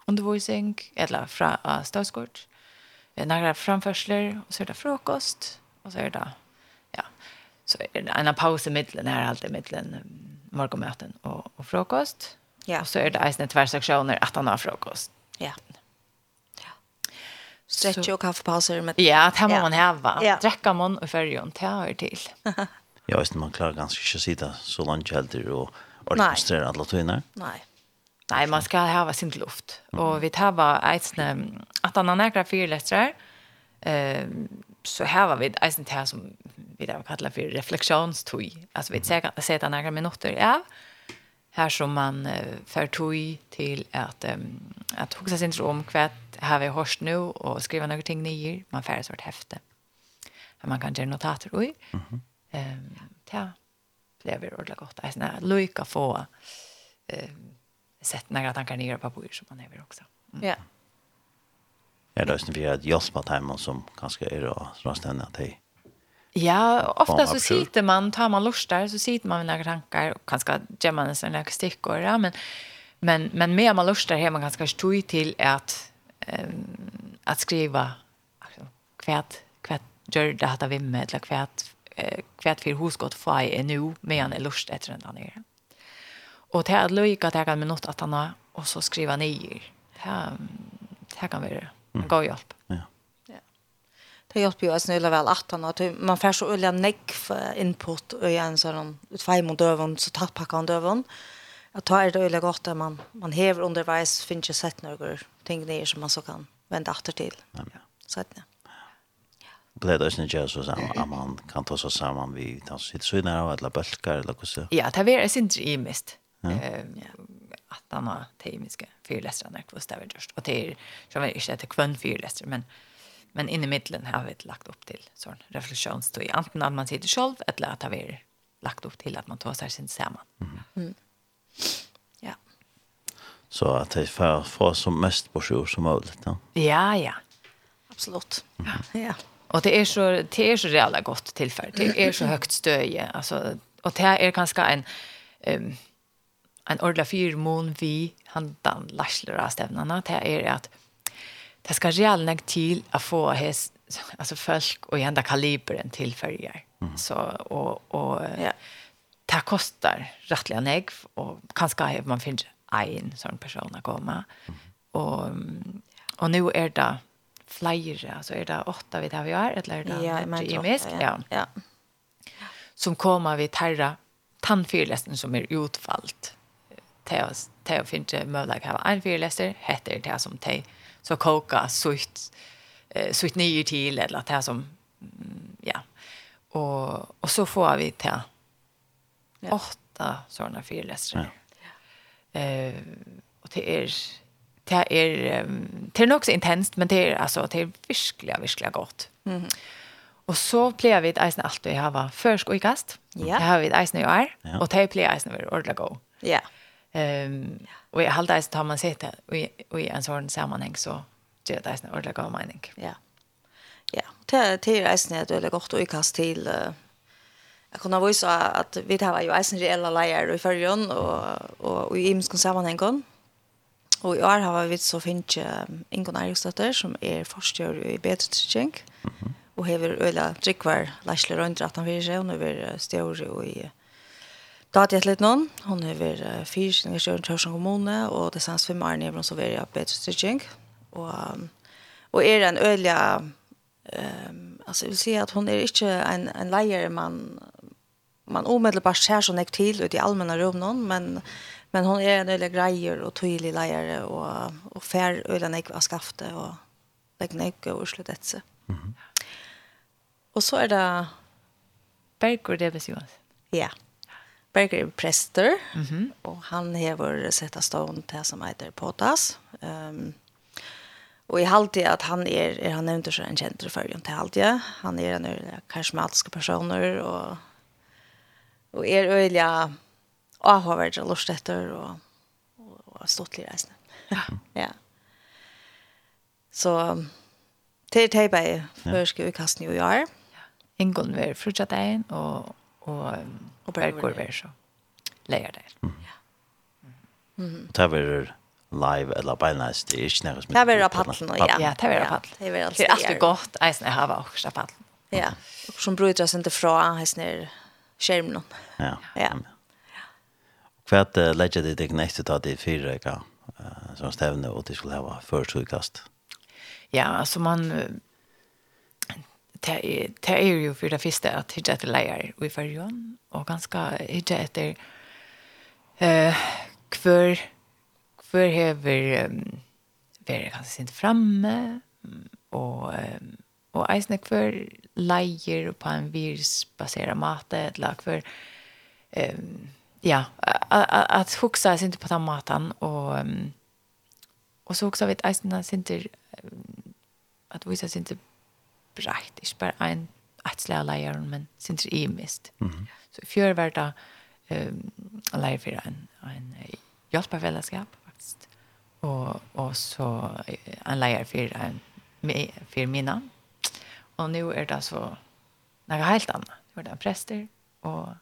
undervisning eller fra uh, stadskort. Eh några framförsler och så är det frukost och så är det ja. Så är det en paus i mitten här alltid mitten morgonmöten och och frukost Ja. Och så är det eisne tvärsektioner att han har frukost. Ja. Ja. Stretch och kaffepauser med Ja, det här må man häva. Ja. Dräcka man och färgen, det hör till. ja, just man klarar ganska inte att sitta så långt helter och orkestrera alla tvinnar. Nej. Nej, man ska ha sin luft. Mm. Och vi tar var eisne att han har några fyrlästrar. Ehm så här vi eisne det här som vi där kallar för reflektionstoj. Alltså vi säger att det sätter några minuter. Ja. Mm här som man för tog till att um, att huxa sin om kvätt har vi hörst nu och skriva några ting ner man får ett häfte. här Man kan göra notater oj. Mhm. Mm ehm ja. Det blir ordentligt gott. Alltså när Luca få eh sett några tankar ner på papper som man över också. Mm. Ja. Jag det är snarare att jag som kanske är då rastande att det Ja, ofta så sitter man, tar man lustar så sitter man med några tankar och kanske gemma nästan några stickor, ja, men men men mer man lustar här man kanske stoj till att ehm att skriva alltså kvärt kvärt gör det att vi med eller kvärt eh, kvärt för husgott få är nu med en lust efter den där. nere. Och det är lika att jag kan med något att han har och så skriva ner. Det här, det här kan vara en god hjälp. Ja. Det hjelper jo oss nøyla vel at han, at man får så øyla nekv input i en sånn utfeim mot døvun, så tatt pakka han døvun. At da er det øyla godt at man, man hever underveis, finner ikke sett noen ting nere som man så kan vende atter til. Ja. Sett Blev det inte just så samma att man kan ta sig samman vid ta sitt synare och eller bölkar eller så. Ja, det är det inte i mest. Eh att han har teimiska fyrläsare när kvist över just och det är som är inte ett kvön fyrläsare men Men in i mitten har vi lagt upp till sån reflektionstid. Antingen att man sitter själv eller att vi har lagt upp till att man tar sig sin samman. Mm. Mm. Ja. Så att det får få som mest på sjur som möjligt. Ja, ja. ja. Absolut. Mm. Ja. ja. Och det är så det är så jävla gott tillfälle. Det är så högt stöje. Alltså och det är ganska en um, en ordla fyrmån vi handan larslar av stävnarna. Det är att det ska real till att få häst alltså folk och ända kalibren till färger. Mm. Så och och ja. det kostar rättliga neg och kanske man finns en sån person att komma. Mm. Och och nu är det flera alltså är det åtta vi tar vi är eller är det ja, i misk ja. ja. Som kommer vi tarra tandfyrlästen som är utfallt. Teos, Teo finns det möjlighet att ha en fyrläster, heter det som te så koka sutt eh, sutt ner till eller att det här som ja. Och och så får vi till ja. åtta sådana fyrläsare. Ja. Eh och det är det är det är nog så intensivt men det är alltså det är verkligen verkligen gott. Mhm. Och så plejer vi ett eisen alltid hava försk och i kast. Ja. Det har vi ett eisen i år. Ja. Och det plejer eisen vi ordla go. Ja. Yeah. Ehm och jag håller det tar man sett det och i en sån sammanhang så det är en ordentlig god mening. Ja. Ja, det det är nästan det är gott att ikast till Jag kunde visa att vi har ju eisen reella lejer i fyrrjön och och og i imskon sammanhengen. Och i år har vi så finnes Ingon Eirikstøtter som är forstjør i Betrutrykkjeng. Och -hmm. öla hever øyla drikkvar att rundt 18 fyrir och og nå er stjør i Da hadde jeg litt noen. Hun er ved uh, fire kjenninger kjøren til Hørsson kommune, og det sanns fem år nivån som er jeg bedre styrking. Og, um, og er en øyelig, um, altså jeg vil si at hun er ikke en, en leier man, man umiddelbart ser så jeg til ut i allmenne rom men, men hun er en øyelig greier og tydelig leier, og, og fær øyelig jeg har skaftet, og legger jeg og slutt etter. Mm -hmm. Og så er det Bergur Debes Johansen. Ja. Yeah. Berger er prester, mm -hmm. och han hever sätta stånd til som heter Potas. Um, och i halvtid att han är, er han är inte så en kjent för förrjön till halvtid. Han är en öjliga karismatiska personer och, och är öjliga avhavare och lustetter och, och, og stått lite reisende. ja. Så till tejpa i förskuvikastning och i är. Ingån var frutjat og, och, och Og bergur går vi så. Leier det. Mm. Mm. Det er live eller beinleis, det er ikke nærmest mye. Det er rappallen, ja. Ja, det er rappallen. Det er alltid godt, eisen jeg har også rappallen. Ja, og som bruder oss ikke fra, heisen er skjermen. Ja, ja. Hva er det legger det deg neste til de fire, ikke? Som stevne, og de skulle ha først utkast. Ja, altså man det är det är ju för det första att hitta etter leier i förjon och ganska hitta etter uh, hver, hver hever um, være ganske framme fremme, og, um, och eisene hver leier på en virusbaseret mat, eller hver, um, ja, att huxa sig inte på den maten, och um, och så också vet eisene sint att visa sig inte breit, ikke bare en et slag leier, men synes det er mist. Mm -hmm. Så i fjør var det um, leier for en, en hjelpefellesskap, faktisk. Og, og så en leier for, en, for mine. Og nå er det så noe helt annet. Nå er det prester, og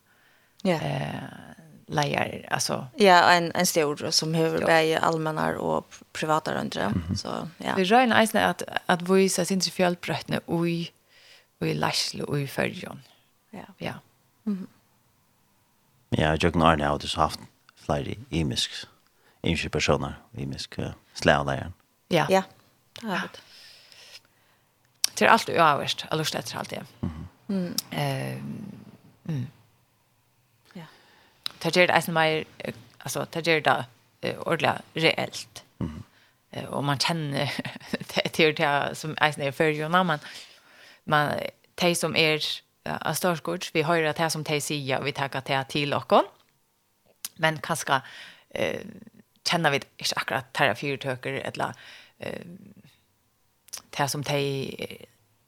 yeah. eh, lejer alltså ja en en stor som hur ja. bäj allmänna och privata runt mm -hmm. så ja. Vi rör en isna att att syns sin fjäll brötne oj oj lasle oj förjon ja. Ja. Mm ja jag gnar nu det så haft flyg i misk i personer i misk där ja ja det har det till allt överst alltså efter allt det mm. Eh -hmm. mm tar det eisen mer, alltså tar det där ordla reellt. Mm. Och man känner det det som eisen är för ju när man man te som är av storskogs, vi har det här som te säger, vi tackar det till och Men kanske eh känner vi inte akkurat terrafyrtöker eller eh det som de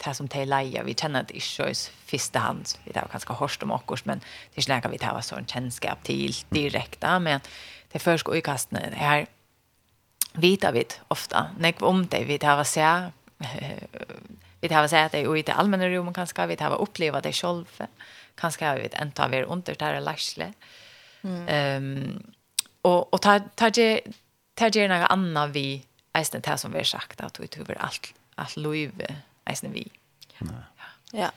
det som det leia, vi kjenner det ikke i første hand, vi tar kanskje hårst om oss, men det er ikke noe vi tar sånn kjennskap til direkte, men det første utkastene, det her vita vi ofta, nek om det, vi tar se, vi tar se det i det allmenne rommet kanskje, vi tar oppleva det selv, kanskje vi enda vi er under det her lærsle. Mm. Um, og, og tar, tar, det, tar det noe annet vi, eisne det som vi har sagt, at vi tror alt, alt livet, eisne vi. Ja. ja.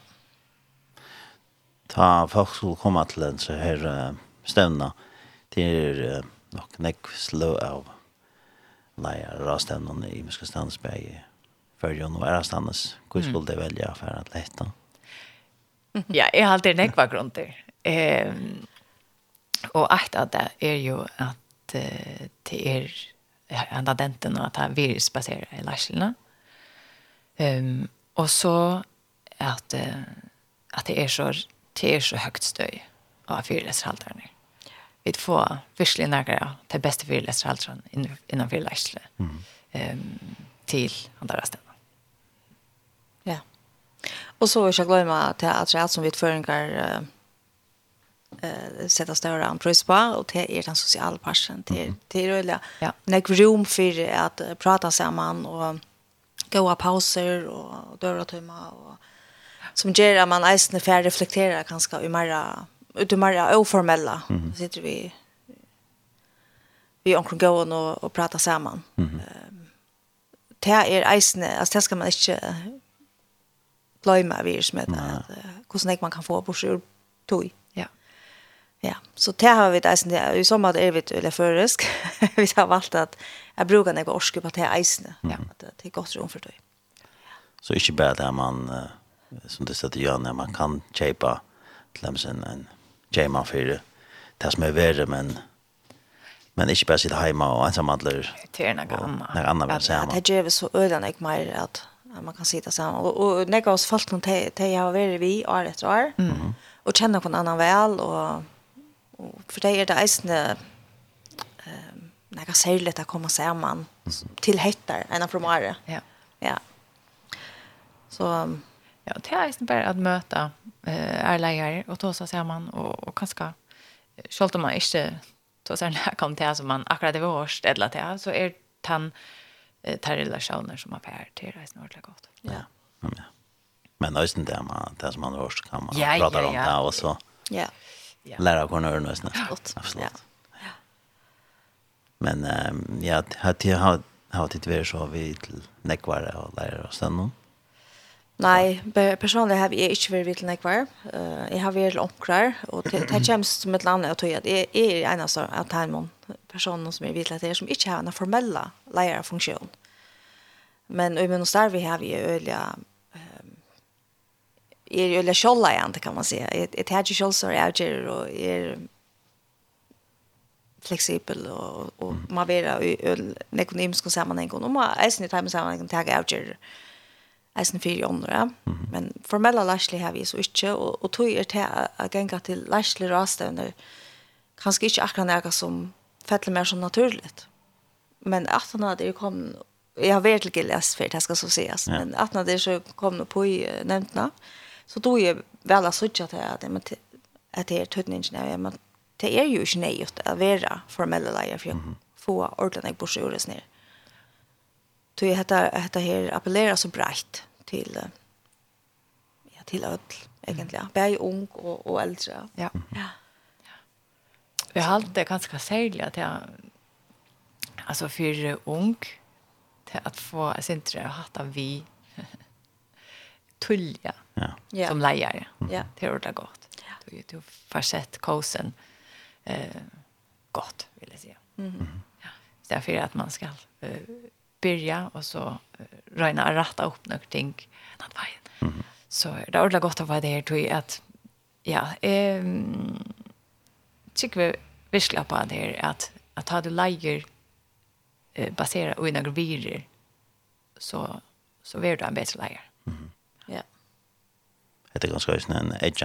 Ta folk skulle komme til en så her uh, stevna til uh, nok nekk slå av leia rastevnene i Muska Stansberg i Førjon og Erastandes. Hvor skulle det velge for at lette? Ja, jeg har alltid nekva var. Um, og et av det er jo at uh, det er enda denten og at det er virusbaseret i lærselene. Um, Og så at, at det er så, det er så høyt støy av fyrleserhalterne. Vi får virkelig nærkere til beste fyrleserhalterne innan fyrleserhalterne mm. um, til andre stedene. Ja. Og så er ikke glemme til at det som vi føringer eh sätta större an pris på och det är den sociala passionen till till det ja. Nej rum för att prata samman och goda pauser och dörra tömma och som ger att man eisne får reflektera ganska i mera ut mera oformella mm sitter vi vi omkring gåen och, och prata samman. Mm -hmm. Det är eisne, alltså det ska man inte glömma vi som heter att hur man kan få på sig tog. Ja. Ja, så det har vi det i sommar är vi eller føresk. vi har valt att jag brukar när orske på det eisene. Ja, det är gott rom för dig. Så ikke bara det man som det sätter gör när man kan kjøpe til dem sin en jema för det. Det som är verre, men men ikke bara sitte hjemme og ensamhandler. Det är något annat. Något annat vill säga. Det ger så ödan ikke mer att man kan sitta så och och när jag oss folk någon te jag har varit vi år efter år. Mm. Och känna någon annan väl och och för det är det isen några det att komma samman till hettar ena från Mare. Ja. Ja. Så ja, det är inte bara att möta eh ärlägare och ta sig samman och och kanske skalt man inte ta sig när kom till som man akkurat det var ställa till så är eh, tar relationer som har pär till det är snart gott. Ja. Ja. ja. Men det är inte det man det som man hörs kan man ja, prata ja, om ja. det och så. Ja. Ja. Lära kunna höra nästan. Absolut. Absolut. Ja. Men um, ja, det har har det varit så vi till nekvar och där och sen då. Nei, personlig har jeg ikke vært vidt nekvar. Uh, jeg har vært omkrar, og det kommer som et land at jeg er en av at här noen personer som er vidt lekvar, som ikke har en formella leierfunksjon. Men i min starv har vi øyla er jo øyla kjolla kan man si. Jeg tar ikke kjollsår, jeg er og jeg er flexibel och och mm. man vera i en ekonomisk sammanhang och man är snitt hem sammanhang tag out jer är snitt för andra ja? mm. men formella lastly har vi så inte och och tog er till att gänga till lastly raster kanske inte akkurat något som faller mer som naturligt men att när ju kom jag har vet inte läst för det ska så sägas ja. men att när det så kom nog på nämntna så då är väl så att det men att det är tydningen när men det er jo ikke nøyt å være formelle leier for å få ordentlig bort seg ordentlig ned. Så jeg heter heter her appellerer så breit til ja, til ødel, egentlig. Mm. Bare ung og, og eldre. Ja. Ja. Vi har alltid ganske særlig at jeg altså for ung til at få sentre og hatt av vi tullja ja. som leier. Ja. Det er ordentlig godt. Ja. Du, du får sett kosen. Ja eh, gott, vill jag säga. Mm. Ja. Därför att man ska eh, börja och så eh, röjna och upp några ting den vägen. Mm. Så det är ordentligt gott att vara där, tror jag, att ja, eh, tycker vi visst på det här att att ha du lager eh, basera och några virer så så blir du en bättre lager. Mm. Ja. Det är ganska snäll en edge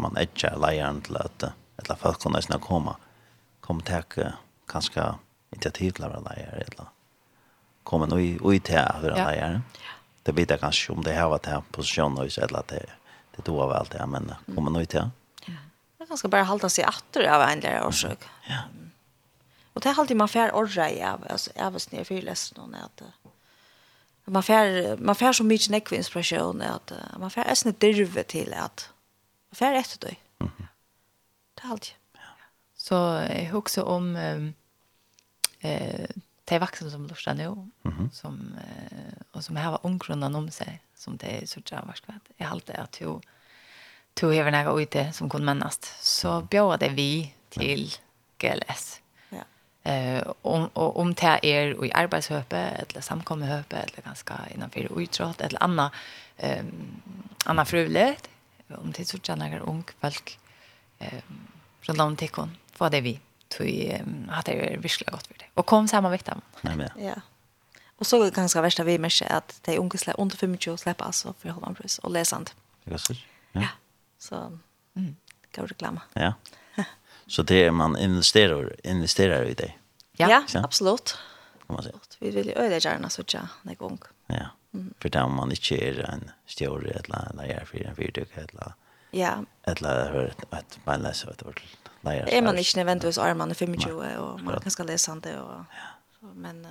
man edge lagern till att eller folk kunne nesten komme, komme til kanskje initiativ til å være leier, eller komme noe ut til å være leier. Det vet jeg kanskje om det her var til posisjonen, eller at det, det tog av alt det, men komme noe ut til. Ja. Det er ganske bare å seg atter av en del årsøk. Ja. Og det er alltid man får orra i av, altså, jeg var sned for lest noen, at man får, man får så mye nekve inspirasjon, at man får nesten dirve til at man får etter det. Mm det har alltid. Ja. Så jag också om um, eh, de vuxna som lustar nu mm -hmm. som, eh, och som har omgrunnen om sig som de sørger av skvätt. Jag har alltid att hun to hever nega ute som kunde mennast, så bjöd det vi till GLS. Ja. Eh, om, og om det är i arbetshöpe eller samkommehöpe eller ganska innan för utråd, eller anna, eh anna frulet om det så tjänar ung folk eh från långt till kon. Vad det vi tog att det är visst gott för det. Och kom samma vecka. Nej men. Ja. Och så ganska värsta vi med att det är ungesla under 25 släppa alltså för Holland pris och läsand. Ja. Ja. Så mm. Kan du glömma. Ja. Så det är man investerar investerar i det. Ja, ja absolut. Kan man säga. Vi vill ju öde gärna så tja när gång. Ja. Mm. För där man inte är en stjärna eller en är för en fyrtök eller Ja. Eller hör att man läser vad det var. Nej. Är man inte nödvändigtvis arman i 25 och man kan ska läsa det och men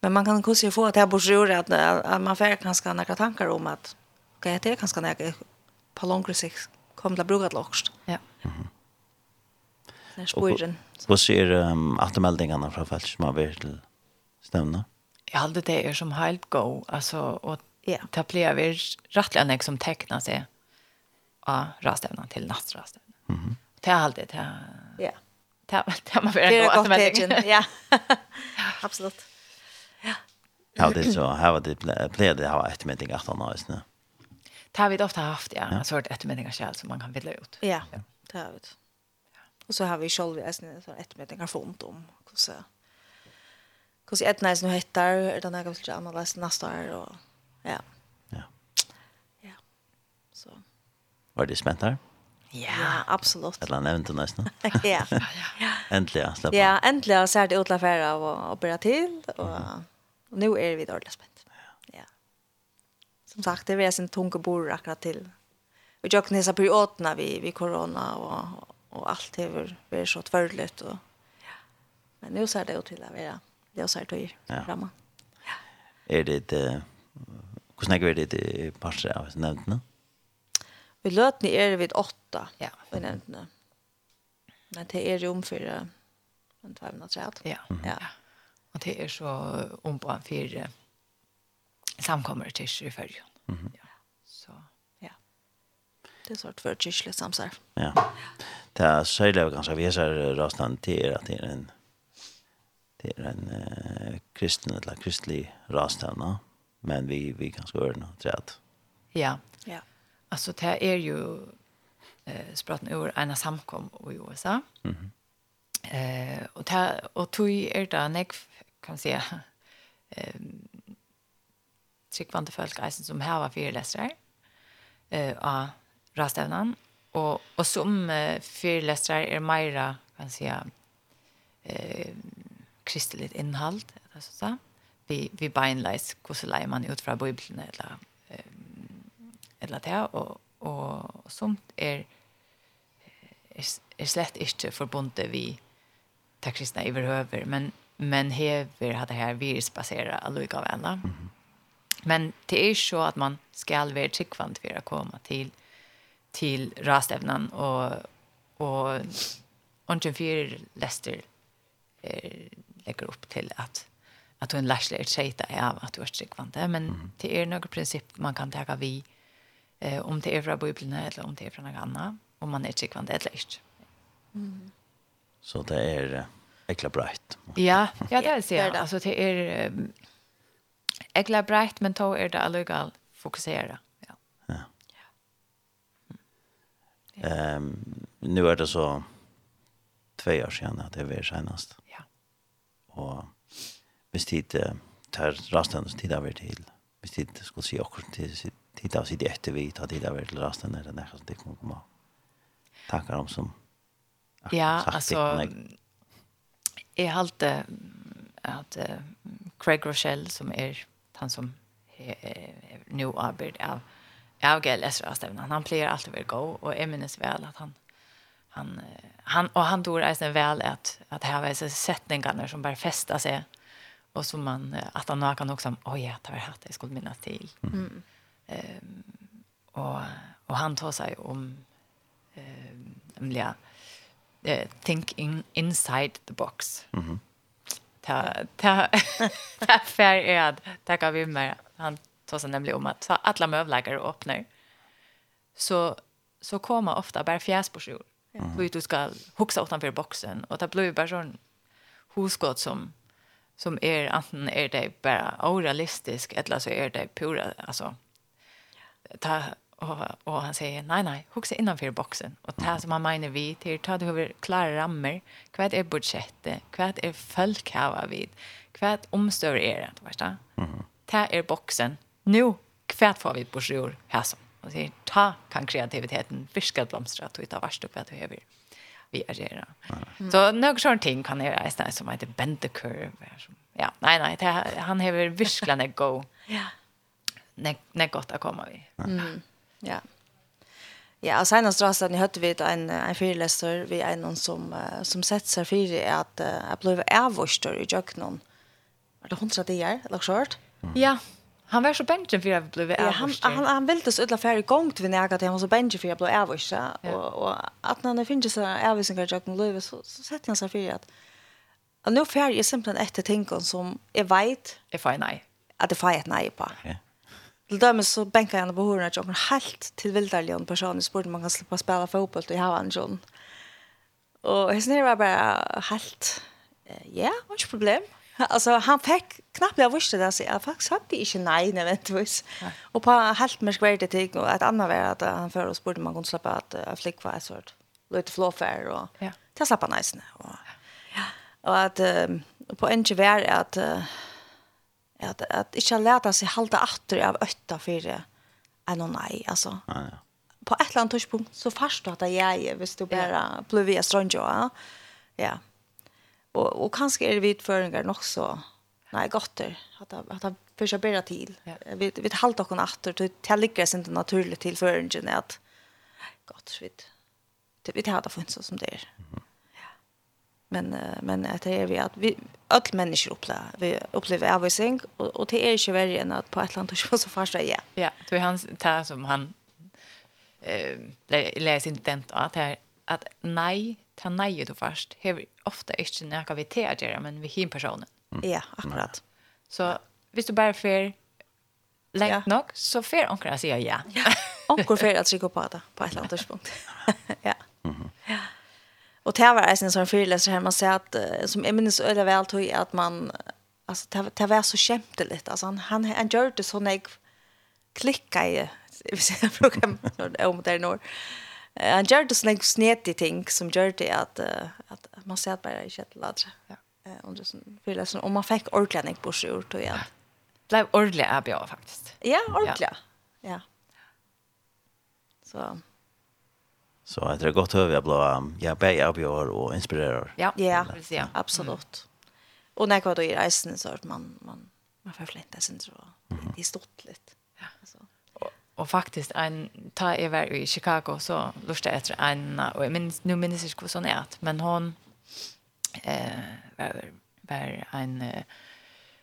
men man kan kanske få att det här borde göra att, att man får kanske några tankar om att okej, det är kanske några på lång sikt kommer att bruka lågst. Ja. Mm. Det är spåren. Vad ser um, attermeldingarna från fältet som har varit till stämna? Jag hade det är som helt go alltså och Ja. Det blir vi rettelig enn som tekna seg av rastevnen til nattstevnen. Mm -hmm. Det er alltid det. Ja. Det er det man får en god anmelding. Ja, absolutt. Ja. Ja, det er så. Her var det pleier det å ha ettermelding at han har snø. Det har vi ofte haft, ja. En sort ettermelding selv som man kan vilja ut. Ja, det har vi. Og så har vi selv en sånn ettermelding fond om hvordan hvordan ettermelding heter, den er ganske annerledes neste år, og Ja. Ja. Ja. Så. Var det spänt här? Ja, absolut. Eller nämnt det nästan. ja. Ja. Äntligen släppa. Ja, äntligen så är det utla färra och börja till och, och nu är vi dåligt spänt. Ja. ja. Som sagt, det är en tunga bor akkurat till. Vi jag kan hissa perioderna vi vi corona och och allt det är vi så tvärligt och ja. Men nu ser det ut till att vara det så här då framåt. Ja. Är det det Hvordan er det i parser av nevntene? Vi løtene er vid åtta ja. i nevntene. Men det er jo omfyrre en tvær minutter. tredje. Ja. Ja. Og det er så om på en fire samkommer til Sjøfergen. Mm -hmm. ja. Så, ja. Det er sort for kyrkelig samsar. Ja. Det er særlig ganske vi ser rastan til er at det er en det er en uh, kristen eller kristelig rastan, no? men vi vi kan ska ordna träd. Ja. Ja. Alltså det är ju eh spratten över en samkom i USA. Mhm. Mm eh och det och tog är det nek kan säga ehm tryckvande folk eisen som här var föreläsare eh av rastävnan och och som eh, föreläsare är Maira kan säga eh kristligt innehåll alltså så vi vi beinleis hvordan leier man ut från bibeln eller eller det och och somt er er, er slett inte förbundet vi til kristna överhöver men, men hever hade här her virusbaserer av alle. Mm -hmm. Men det er så att man skal være tryggvant for å till till til och och och ånden fire lester er, lägger upp till att du en lärsle är tjejta av att du är strickvande. Men mm. det är några princip man kan ta vi eh, om det är från Bibeln eller om det är från något annat. Om man är strickvande eller inte. Mm. Så det är ekla breit. Ja, ja det är det. Ja, alltså det är um, äckla brett men då är det allugal fokusera. Ja. Ja. Ehm ja. mm. um, nu är det så två år sedan att det var senast. Ja. Och hvis tid tar rasten som tid av er til, hvis tid skulle si akkurat til tid av sitt etter vi tar tid av er til rasten, er det nærmest som det kommer på tankar om som Ja, altså jeg halte at Craig Rochelle som er han som nu arbeid av av GLS rastavna. Han plejer alltid väl gå och är minnes väl att han han han och han tror är sen väl att att här var så sättningarna som bara fästa sig Och så man, att han kan också, oj, oh, ja, det var jag skulle minnas till. Mm. Um, och, och han tar sig om, um, ja, uh, think in, inside the box. Mm ta ta ta fair är att tacka vi med han tar sig nämligen om att alla mövläggare öppnar så så kommer ofta bara fjärsborsjor. Mm. Du ska huxa utanför boxen och det blir bara sån huskott som som är antingen är det bara oralistisk eller så är det pura alltså ta och, och han säger nej nej huxa innanför boxen och ta som han menar vi till ta det över klara rammer vad är budgetet vad är folk här vid vad omstör är det vet ta är boxen nu vad får vi på sjur? Här som. Och säger ta kan kreativiteten fiska blomstra att ta vart upp vad du behöver vi agerar. Mm. Så några sån ting kan jag göra som heter bend the curve. Ja, nej nej, det, han har verkligen en go. ja. Nej, nej gott att komma vi. Mm. Ja. Ja, och sen så hade ni hört vi en en fyrläsare vi en någon som som sett sig för att jag blev avvårstör i jöknon. Var det hundra dagar eller så? Ja, Han var så bänken för jag blev ja, han, han, han ville så ödla färre gång till när jag han var så bänken för jag blev avvist. Ja. Och, och att när det finns så avvisningar jag kan så, så sätter han sig för att Och nu färg är simpelthen ett tänken som är vet. Är fine nej. Att det får ett nej på. Ja. Till dem så bänkar jag på hörnet jag helt till vildarligen person sport man kan slippa spela fotboll i Havanjon. Och hur snär var bara helt ja, inget problem. Alltså han fick knappt jag visste det så jag faktiskt hade inte nej nödvändigtvis. Och på helt mer skvärde ting och ett annat var att han för oss borde man kunna släppa att uh, flick var sort lite flåfär och ja. ta släppa nice nu. Och, ja. och att på en gevär att uh, att att inte lära sig hålla åter av ötta för en och nej alltså. Ja, ja. På ett eller tidspunkt så fast att jag visst du bara blev via stranger. Ja. ja Och och vi är det så, nei, också. Nej, gott det. Att att att bedre til. till. Vi vi halt och åter till tälligare ikke naturligt till förringen att gott vid. Det vi det funnet så som det Ja. Men men att det är vi att vi alla människor upplever vi upplever avvisning och och det är ju värre än att på ett land och så fast ja. Ja, det är hans där som han eh läs inte den att här att nej ta nej då först. Har ofta inte när vi tar det men vi hin personen. Mm. Ja, akkurat. Så hvis du bara får länge ja. nog så får onkel att säga ja. ja. onkel för att psykopata på ett annat punkt. ja. Mm -hmm. Ja. Och det var en sån föreläsare här man säger att som jag minns öle väl tog att man alltså det, det var så skämteligt alltså han han han gjorde så när klicka i vi ser program om det nu han gjør det sånne snedige ting som gjør det at, at man ser att bare ikke et ladre. Ja. Og det sånn, føler om man fikk ordentlig en borsjord, gjort. jeg. Det ble ordentlig avbjør, faktisk. Ja, ordentlig, ja. ja. Så... Så jeg tror det er godt høyere jeg ble, jeg ble avbjør og inspirerer. Ja, ja, ja. absolutt. Mm. Og når jeg var i reisen, så man, man, man får flint, jeg synes det var, stort stått litt och faktiskt en ta över i Chicago så lust efter en och men nu minns jag hur sån är men hon eh var, var en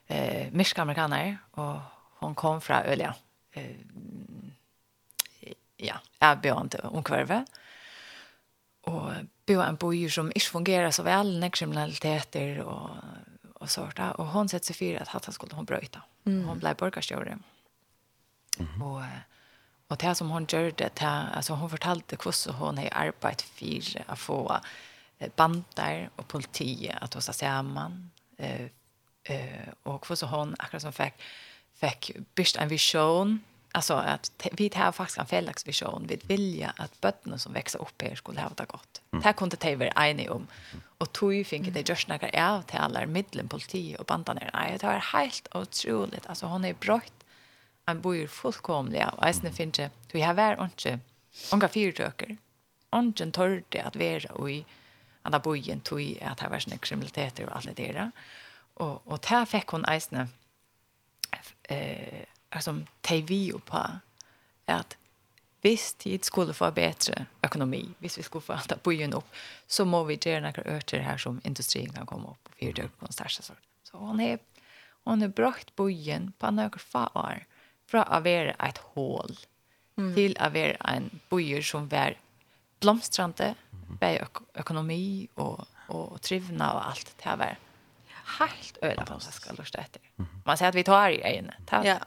eh mysk amerikaner och hon kom från Ölja. Eh ja, är beyond omkvarve. Och bo en bojer som inte fungerar så väl, när kriminaliteter och och sårta och hon sätter sig för att han skulle hon bryta. Mm. Hon blev borgarstjore. Mm. eh, Och det som hon gjorde, det alltså hon fortalte hur hon har arbetat för att få bandar och politi att hos samman eh eh och hur hon akkurat som fick fick bist en vision alltså att vi har faktiskt en fällax vision vi vilja att bötterna som växer upp här skulle ha det gott. Mm. Det här kunde det vara enig om. Och tog ju finket det görs några av till alla middelen politi och bandan nej det var helt otroligt alltså hon är brott han bor fullkomliga og eisen finns ikke, vi har vär inte onka fyrtöker onken torrte at være och i att ha bojen tog at det var sånne kriminaliteter og alt det der. Og, og där fikk hun eisen eh, altså, teg vi jo på at Hvis tid skulle få bedre økonomi, hvis vi skulle få alt att bojen opp, så må vi gjøre noen örter her som industrien kan komme opp og fyrdöka på en største sort. Så hon är, hon är brökt bojen på noen få år fra å være et hål mm. til å være en bojer som var blomstrande, mm. bare øk økonomi og, og trivna og alt det her var helt øyla fantastisk å lusta etter. Man sier at vi tar i øynene. Tar. Ja,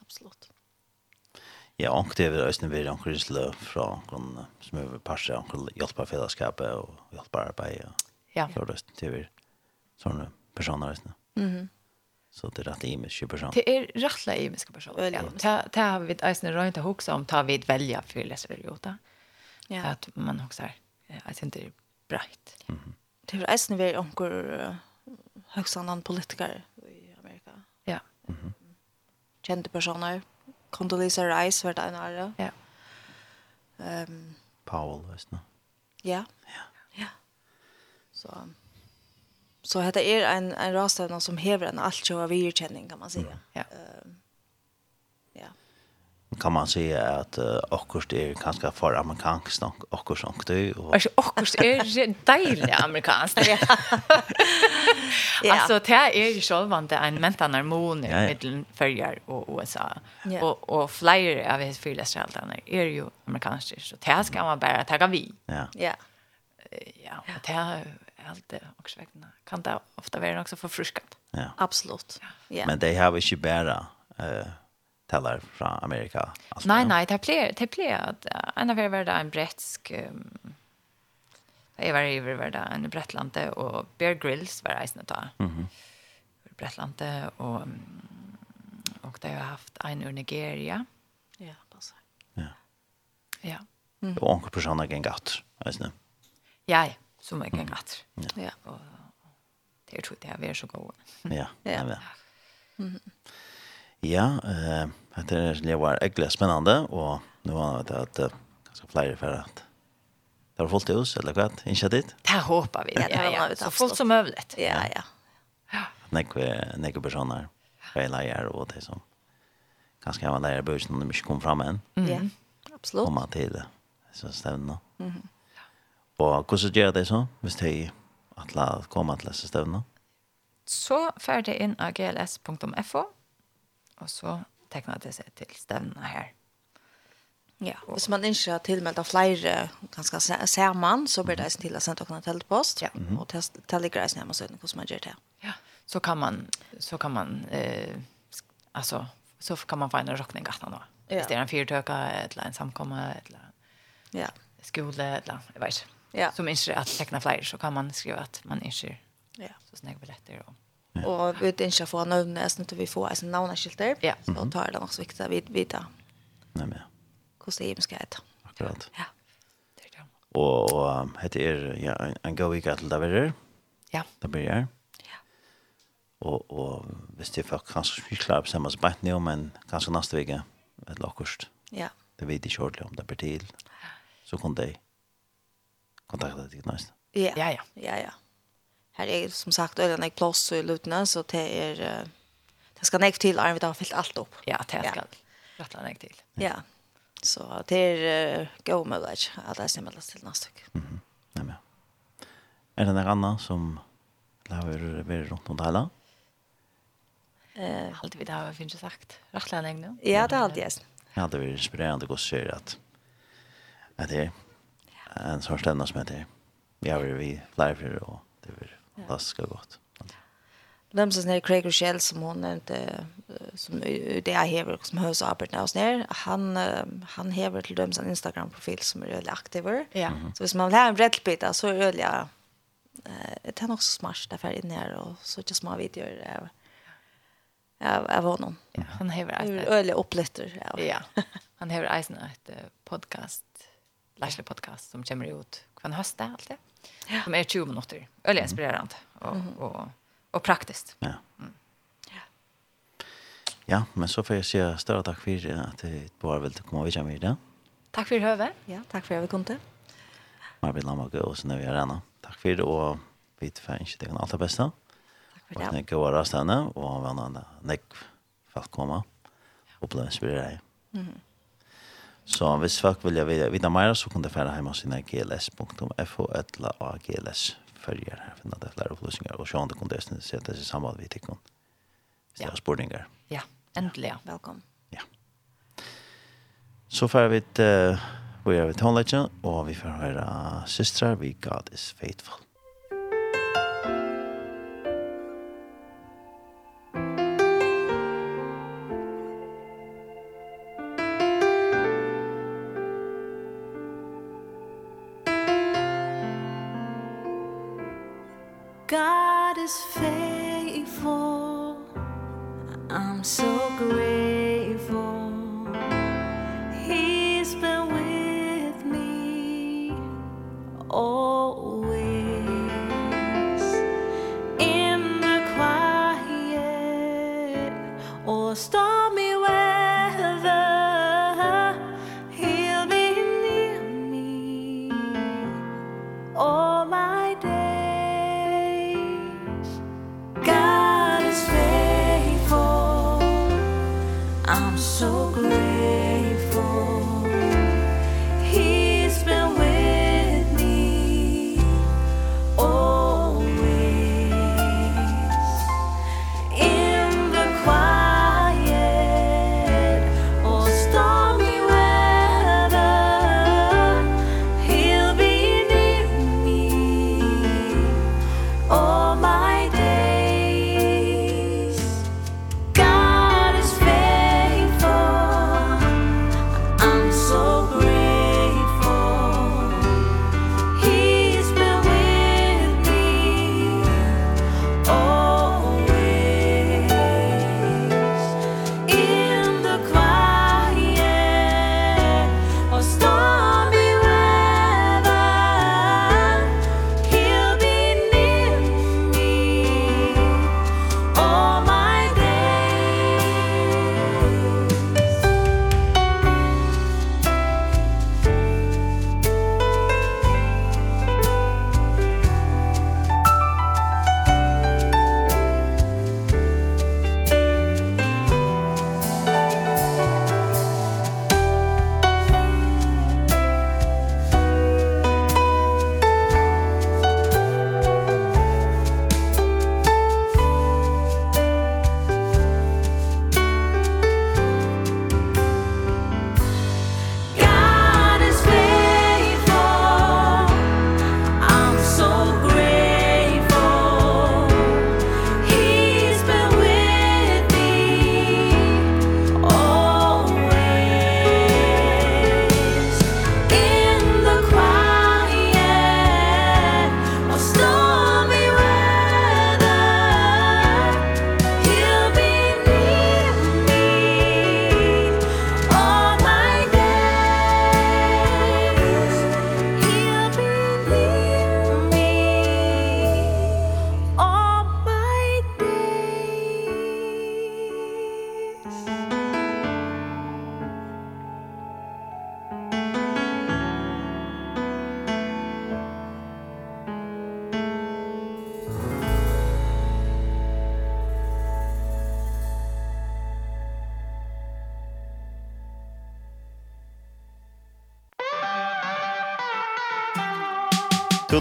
absolutt. Ja, og det er også vi anker i slø fra noen som er parser, anker hjelper fellesskapet og hjelper arbeid. Ja. Så det er sånne personer også. Mhm. Mm Så det är rätt imiska person. Det er är rätt imiska person. Ja. Det, det har vi eisen røynt å huxa om tar vi ett välja för läsare jota. Ja. At man huxar. Jag syns det er breit. Mm -hmm. Det är eisen vi onkur högst annan politiker i Amerika. Ja. Mm -hmm. Kända personer. Condoleezza Rice var det en av Ja. Um, Powell, visst nu? Ja. Ja. Ja. Så... So, Så heter är er en en rastavna som hever en allt av virkänning kan man säga. Ja. Uh, ja. Kan man säga att uh, akkurst är ganska för amerikanskt och akkurst och det och Alltså akkurst är dejligt amerikanskt. ja. Alltså det är ju självande en mental harmoni ja, ja. mellan färger och USA. Ja. Och och flyger av his fearless heldarna är ju amerikanskt så det ska man bara ta vi. Ja. Ja. Ja, och det allt det också vägna kan det ofta vara också för friskat. Ja. Absolut. Ja. Men det har vi ju bara eh talar från Amerika. Alltså, nej, nej, det blir det blir att en av er var en brettsk um, Jag var i Riverdale en Brettlande och Bear Grylls var reisna ta. Mhm. Mm Brettlande och och det har haft en ur Nigeria. Ja, passar. Ja. Ja. Mm. Och onkel personer gängat, alltså. Ja. ja som jag kan gatt. Ja. Det tror jag det är så god. Ja. Ja. Mhm. Ja, eh det är det var äckligt spännande och nu har det att ganska flyger för att det har fullt hus eller vad? Inte det. Det hoppas vi. Ja, ja, så fullt som möjligt. Ja, ja. Ja. Några några personer. Jag lägger och det som ganska många där börsen de mycket kom fram än. Ja. Absolut. Komma till det. Så stämmer. Mhm. Og hvordan gjør det så, hvis de atla, kommer til disse støvnene? Så fer det inn av gls.fo, og så tekner det seg til støvnene her. Ja, og hvis man ikke har tilmeldt av flere ganske sammen, så blir det eisen til å sende dere en teltpost, ja. Mm -hmm. og telegger eisen hjemme sønnen hvordan man gjør det. Ja, så kan man, så kan man, eh, altså, så kan man få en råkning gatt nå. Ja. Hvis det er en fyrtøka, eller en samkomma, eller ja. skole, eller, jeg vet ikke ja. som inte att teckna flyer så kan man skriva att man inte ja. så snägg biljetter och Ja. Och vi inte ska få navnet, jeg synes vi får alltså navneskilter, Ja. Så mm -hmm. tar det nok så viktig att vi vita. Nej men. Kostym ska det. Akkurat. Ja. Det är det. Och, och det er ja en go week att det blir. Ja. Det blir det. Ja. Och och hvis det för kanske vi klarar på samma sätt nu men kanske nästa vecka ett lockost. Ja. Det vet jag shortly om det blir till. Så kan det kontakta dig nästa. Ja. Ja ja. Ja ja. Her er som sagt øyne jeg plats i lutene, så det är det skal ska til, till vi har fyllt alt opp. Ja, det ska. Rätta näck till. Ja. Så det är go med det. Att det stämmer till nästa vecka. Mhm. Nej men. Är det någon annan som laver vi runt om det hela? Eh, alltid vi det har vi sagt. Rätta näck nu. Ja, det er alltid. Ja, det är inspirerande att se att att det en sån stämning som heter jag vill vi live för och det blir fantastiskt gott. Lemsens när Craig Rochelle som hon nämnde som det är hever som hörs arbetar hos ner han han hever till döms en Instagram profil som är väldigt aktiv. Ja. Så hvis man vill ha en breddbit så är det ja eh det är också smart därför inne och så just små videor av av av honom. Ja, han hever ett öle uppletter. Ja. ja. Han hever eisen ett podcast Lashly podcast som kommer ut kvann hösta alltid. Ja. Som är 20 minuter. Öle inspirerande och, mm. och, och, och praktiskt. Ja. Mm. ja. Men så får jag säga större tack för att du bara vill komma vidare med det. Tack för hövet. Ja, tack för att vi kom till. Marbit Lamaga och sen är vi här Tack för det och vi får inte allt det bästa. Tack för det. Och går går rastarna och använda näck för att komma. Och bli inspirerade. Mm. Så hvis folk vil vite veta, mer så kan det färra hemma sina gls.fo eller agls følger. här finna det flere flera upplysningar se sjön det kunde det sätta sig i samband vid tikon. Så ja. spårningar. Ja, äntligen. Välkommen. Ja. Så får vi ett uh, vi är vid tonlägen och vi får höra systrar, vi God is faithful.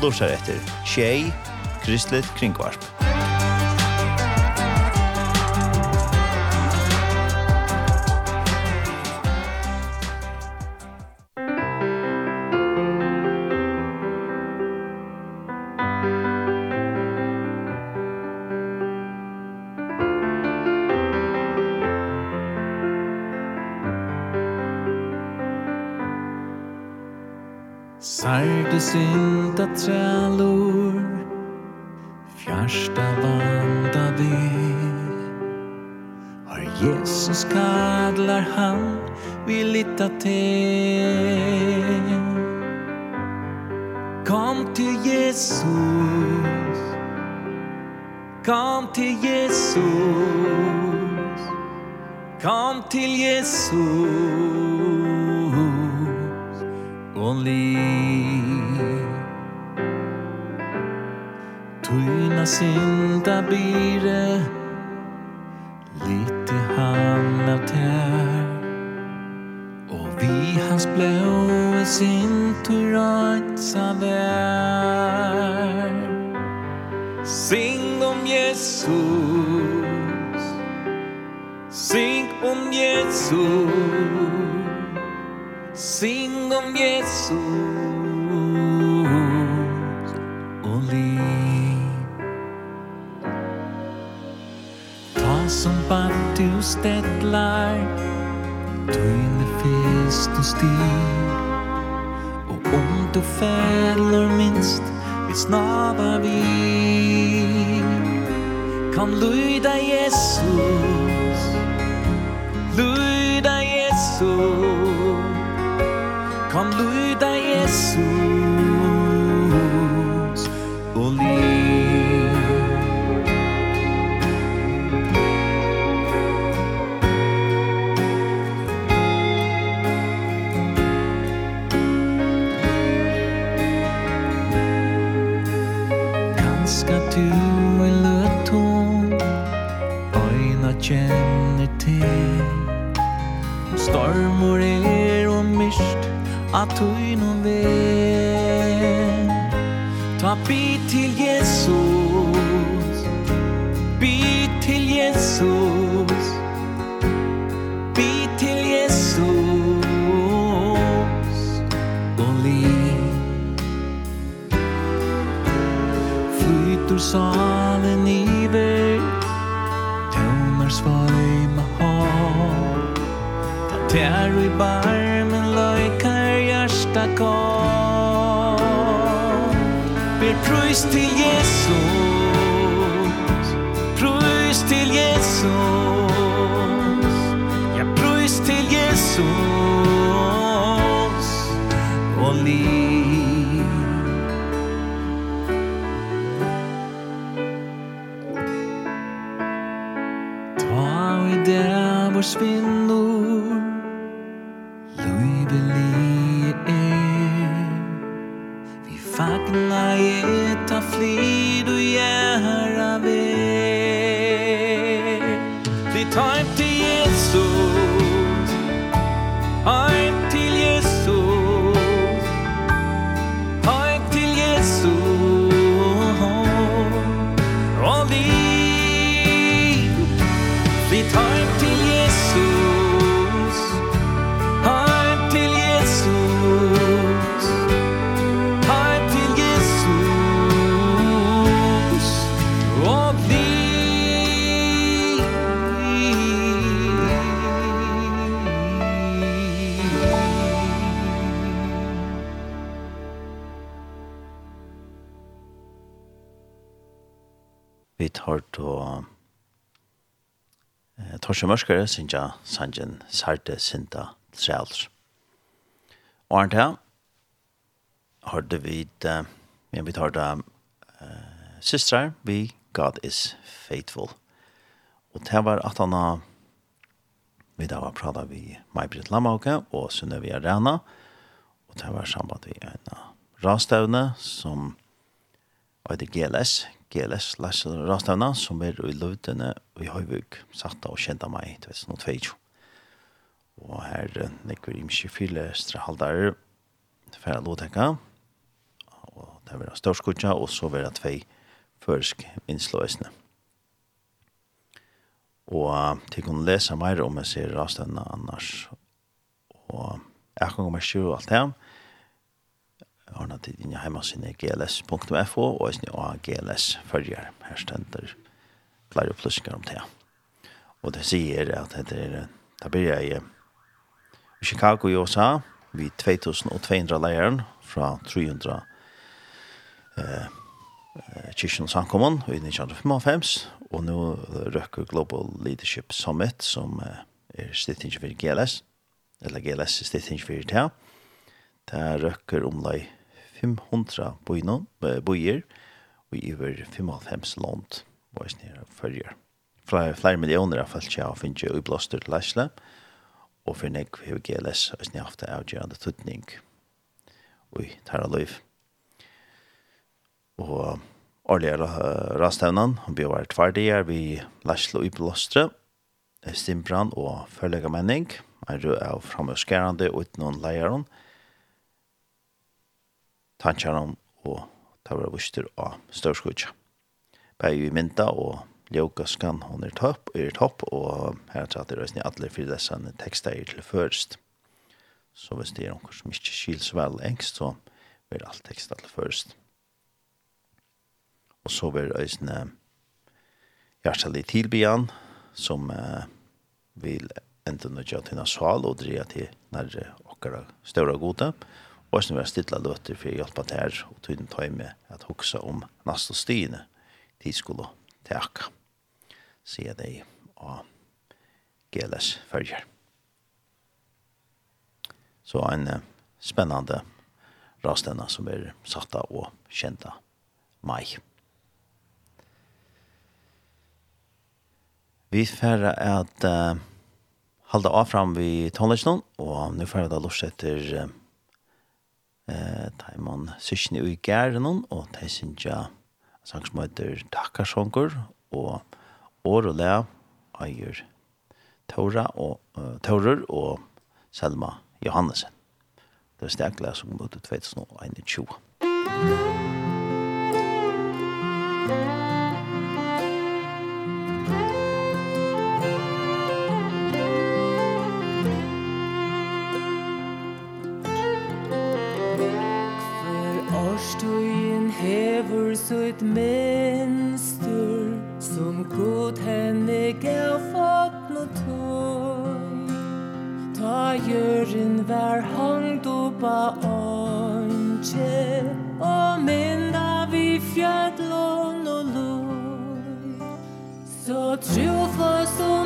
og lortar etter Tjei, Kristelig Kringvarp. sin bättre du fäller minst vi snavar vi Kan lyda Jesus Lyda Jesus. tu tuinum ve Ta bit til Kristus Jesus. Sjømørskere synja sanjen sarte sinta trælser. Og han til hørte vi det, men vi tar det uh, systrar, vi God is faithful. Og det var at han har vi da var prata vi Maibrit Lamauke og Sunnøvi Arena og det var samband vi en rastøvne som var det GLS, GLS Lasse Rastavna som er i Løvdene og i Høyvug satt og kjente meg til Vestnå Tveijo. Og her nekker i mye fire strahaldar for å låtekka. Og det var størskutja og så var det tvei førsk innslåesne. Og til kunne lese mer om jeg ser Rastavna annars og jeg kan komme med og alt det her ordna til din heimasine gls.fo og isni og gls følger. Her stender flere opplysninger om det. Og det sier at det er da blir jeg i Chicago i USA vi 2200 leiren fra 300 eh, Kirsten Sankomon i 1955 og nå røkker Global Leadership Summit som eh, er stittingen for GLS eller GLS er stittingen for det Det røkker omlai 500 boier og iver 55 land var snir følger. Fra flere millioner av seg og finnes i blåster til Læsle og for nek vi GLS og snir haft avgjørende tøtning og i Tara Løyv. Og årligere rastevnen, han blir vært ferdigere vi Læsle og i blåstre, Stimbran og Føllegamenning, er jo av framøskerande utenom leieren, og tankjaran og ta var vuster av størskutja. Bæg i mynda og Ljokaskan, hon er topp, er topp, og her tatt er røysni alle fyrir dessane tekster er til først. Så hvis det er noen som ikke skils vel engst, så blir all tekst til først. Og så blir røysni hjertelig tilbyan, som uh, vil enda nødja til nasal og dreja til nærre okkara større gode, og og som var stilla løter for å hjelpe til her, og tog den tøy med at huksa om nast og styne, de skulle teka, sier de og GLS følger. Så en uh, spennende rastene som er satt av og kjent av meg. Vi færre at uh, halda av fram vi tonleggene, og nu færre da lort etter uh, eh tar man sysni i gærnon og tar sinja sang som heter Takkarsongur og Årole eier Tora og uh, Torer og Selma Johannesen. Det er stekla som møtte 2021. Musikk tøyt mønster Som god henne gav fått noe tøy. Ta gjøren jøren var hangd oppa åndsje Og minna vi fjødlån og loj Så trofast og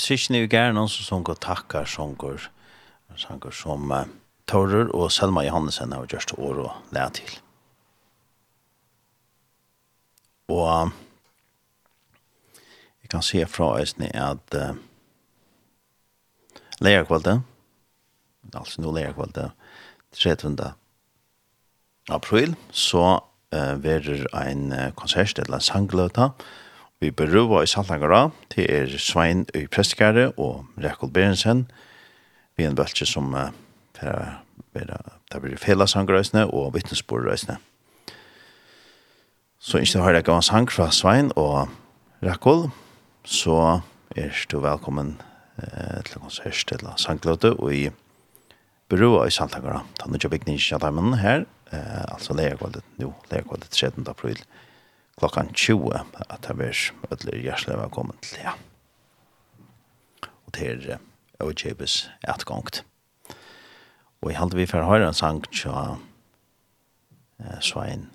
syskene i gæren noen som sunger takkar sunger, sanger som uh, Taurer og Selma Johannesen har gjort år og lært til. Og uh, jeg kan se fra Østene at uh, leierkvalget, altså nå leierkvalget, 30. april, så uh, verer ein uh, konsert eller en sangløta, Vi berøver i Saltangara, det er Svein i Prestegare og Rekul Berensen, vi er en veltje som uh, for, det blir felasangrøysene og vittnesbordreisene. Så ikke har det gammel sang fra Svein og Rekul, så er du velkommen uh, til konsert til sangløte og i berøver i Saltangara. Ta nødja bygningskjadaimen her, uh, altså leierkvallet, jo, leierkvallet 13. april klokkan 20 at det blir ødelig hjertelig velkommen til ja. Og til Øvekjøpes etgångt. Og jeg halte vi for å høre en sang til uh, Svein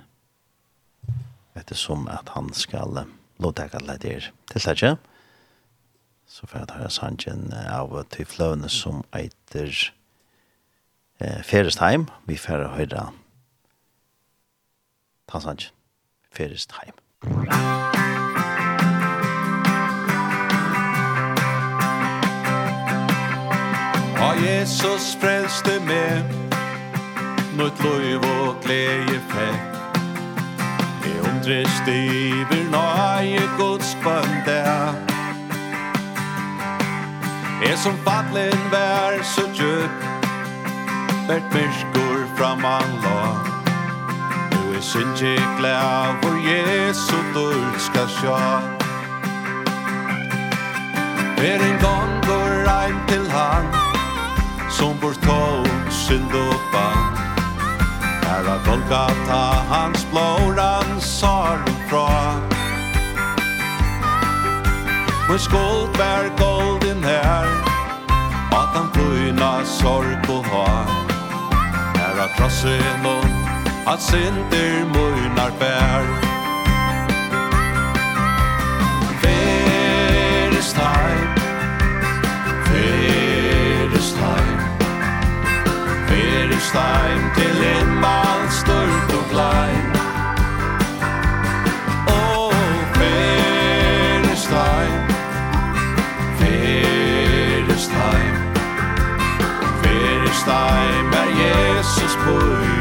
ettersom at han skal lovdega til det til det ikke. Så for å høre sangen av til fløvene som eiter uh, Ferestheim. Vi får høre tansangen ferist heim. Ja, Jesus frelste meg Mot loiv og gleie fekk. Jeg undrest iver nøye gods kvande Jeg som fatlen vær så djup Hvert myrskur fram an lag synge glad hvor Jesu død skal sjå. Er en gang går rein til han Som bor tog synd og bang Her er Golgata hans blåran sår fra Men skuld bær golden her At han bruna sorg og ha Her er krossen og at synder munar bær. Veres time Veres time Veres time til en mal stort og klein? Oh, veres time Veres time Veres time er Jesus bor?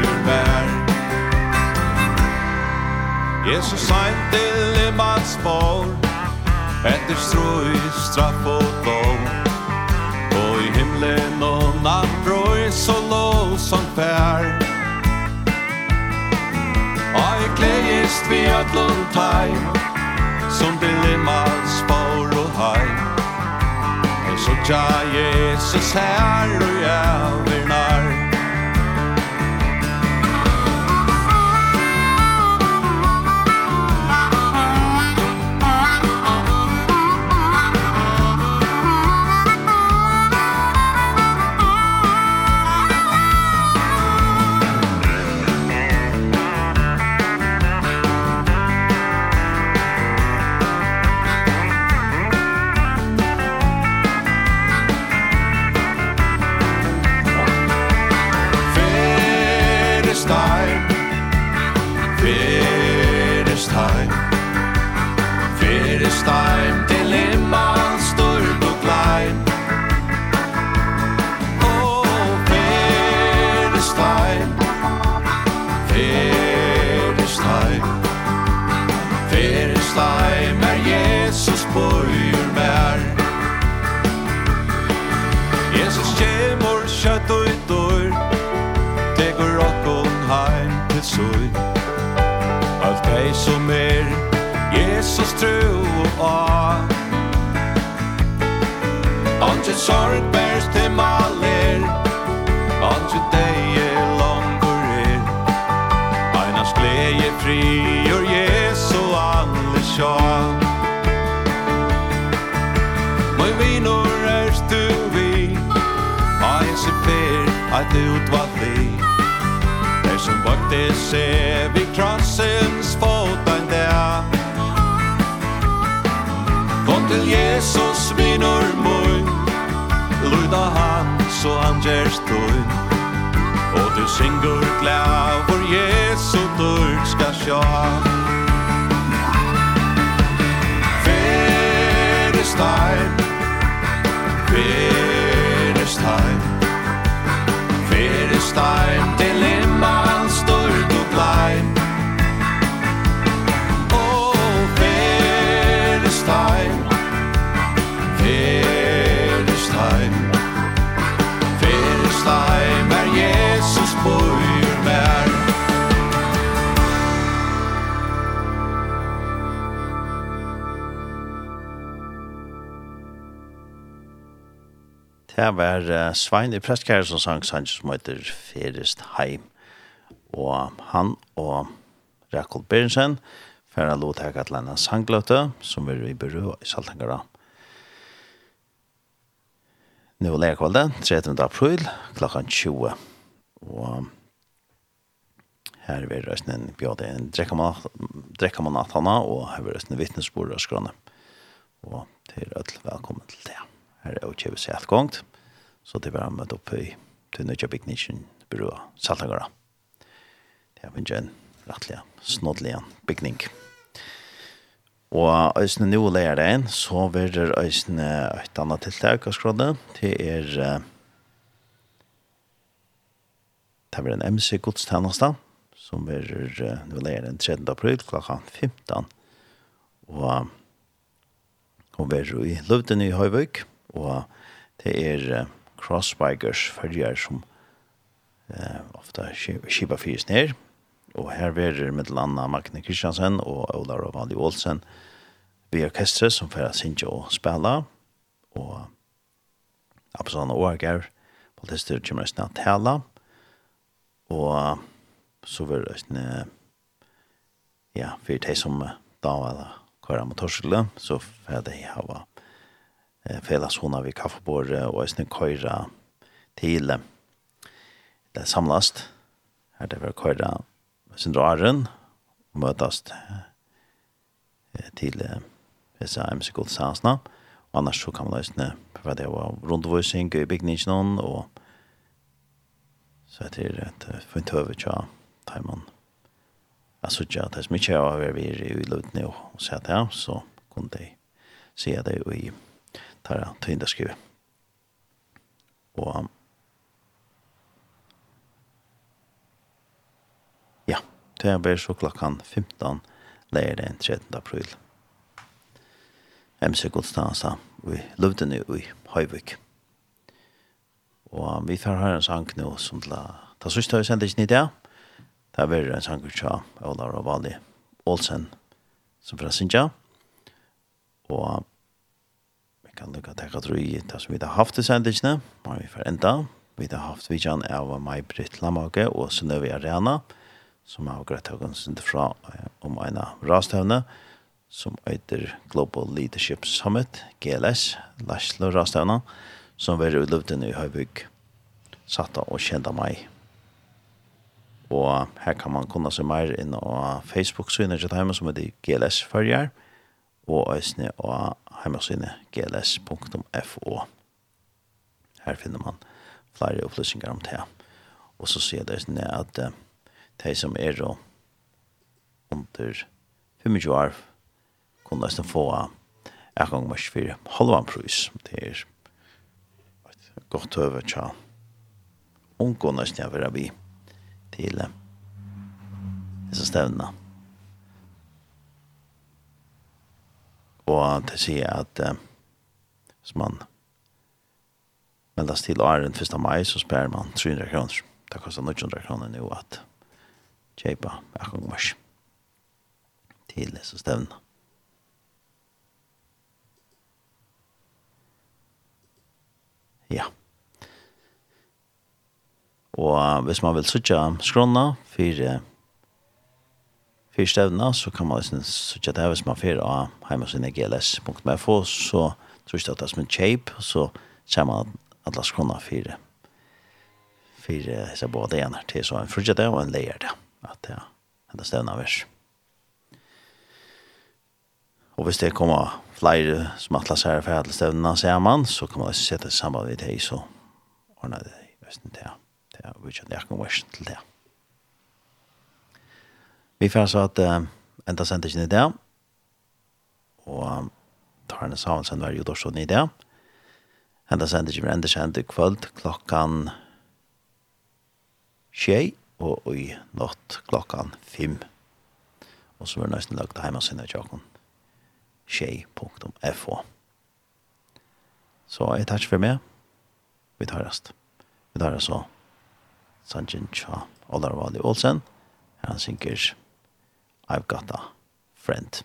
Jesus sein til i mitt spår Etter strøy, straff og dom Og i himmelen og natt brøy Så lov som fær. Og jeg gledest vi at lund teg Som til i mitt spår og hai Jeg så tja Jesus her og jeg vil sui Alt dei som er Jesus tro og a. Anki sorg bærs til maler. Anki dei er langur er. Einas glede fri friur Jesu alle sja Moi vinor erst du vi? Ein se per at utvald vi. Brøkte se vi krossens fotan der. Kom til Jesus vinur mui Luda han så han gjerst døy Og du syngur glæv Hvor Jesu døy skal sjå. Fyrest heim Fyrest heim til Det var uh, Svein i Prestkjær som sang sang som heter Ferest Heim. Og han og Rekol Berensen for å låte her til en sangløte som er i Byrå i Saltangara. Nå er lærkvalget, 13. april, klokken 20. Og her er det en bjøde, en drekkamanatana, og her er det en vittnesbord av skrønne. Og til ødel, velkommen til det her er jo ikke vi alt gongt, så det var møtt opp i til Nødja Bygnisjen byrå Saltangara. Det er var en rettelig, snoddelig bygning. Og Øysene nå leier det inn, så vil det Øysene et annet tiltak av skrådde. Det er det er en MC-godstjeneste som vil uh, nå leier den 3. april klokka 15. Og hun vil i Løvden i Høyvøk og det er uh, crossbikers følger som uh, ofte kjipa fyrs ned, og her verer med landa Magne Kristiansen og Ola Rovali Olsen vi orkestret som får synge og spela, og Absalon og Åger, politister kommer snart tala, og så vil det ja, for de som da var kvar motorsykler, så får de hava eh felas hona vi kaffebordet og eisne køyra til det samlast. Her det var køyra syndraren og møtast til disse MC Gold Sansna. Og annars så kan man eisne hva det var rundvoising i bygningsnån og så er det et fint høve tja taimann. Jeg synes ikke at det er så mye jeg har vært i løtene og sett det, så kunne jeg se det i tar jeg til henne skrive. Og ja, det er bare så klokken 15 leir den 13. april. MC Godstansa i Løvdene i Høyvik. Og vi får høre en sang nå som til Ta sørst har vi sendt ikke nytt det. Det er en sang fra Ola Ravali Olsen som fra Sintja. Og kan lukka takka i det som vi har haft i sendingene, men vi får enda. Vi har haft vidjan av meg Britt Lamage og Sunnøvi Arena, som har greit høyden sin fra om en rastøvne, som heter Global Leadership Summit, GLS, Laslo rastøvne, som var utløpten i Høybygg, satt og kjent av meg. Og her kan man kunna se mer inn på Facebook-synet til hjemme som heter GLS-følger, og og øsne og heimasynet gls.fo. Her finner man flere opplysninger om det. Og så sier det øsne at uh, de som er under 25 år kunne øsne få en gang mest for halvan pris. Det er et godt høve tja unngå nøsne jeg vil vi til disse stevnene. og til å si at eh, som man meldes til åren 1. mai, så spør man 300 kroner. Det koster 900 kroner nå at kjøpe akkongvars til disse stevnene. Ja. Og hvis man vil søtja skrona for för stevna, så kan man liksom søtja det här som man fyrir av heimasinne sin gls.mfo så tror jeg det er som en shape så ser man alla skrona för för så båda igjen til så en frukt det og en layer det at ja det stevna vers og hvis det kommer flere som atlas her for alle stevnene man, så kan man sette sammen med det, så ordner det i Østen til det. Det er jo ikke en jakken til det. Vi får så at uh, enda sendte ikke en idé, og um, tar henne sammen sender hver jordorsson i det. Enda sendte ikke enda sendte kvöld klokkan tjei, og i natt klokkan fem. Og så var det nesten lagt hjemme sinne av tjokken tjej.fo. Så jeg takk for meg. Vi tar rest. Vi tar rest så. Sanjin Cha, Olar Olarvali Olsen. Her han synker I've got a friend.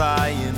steg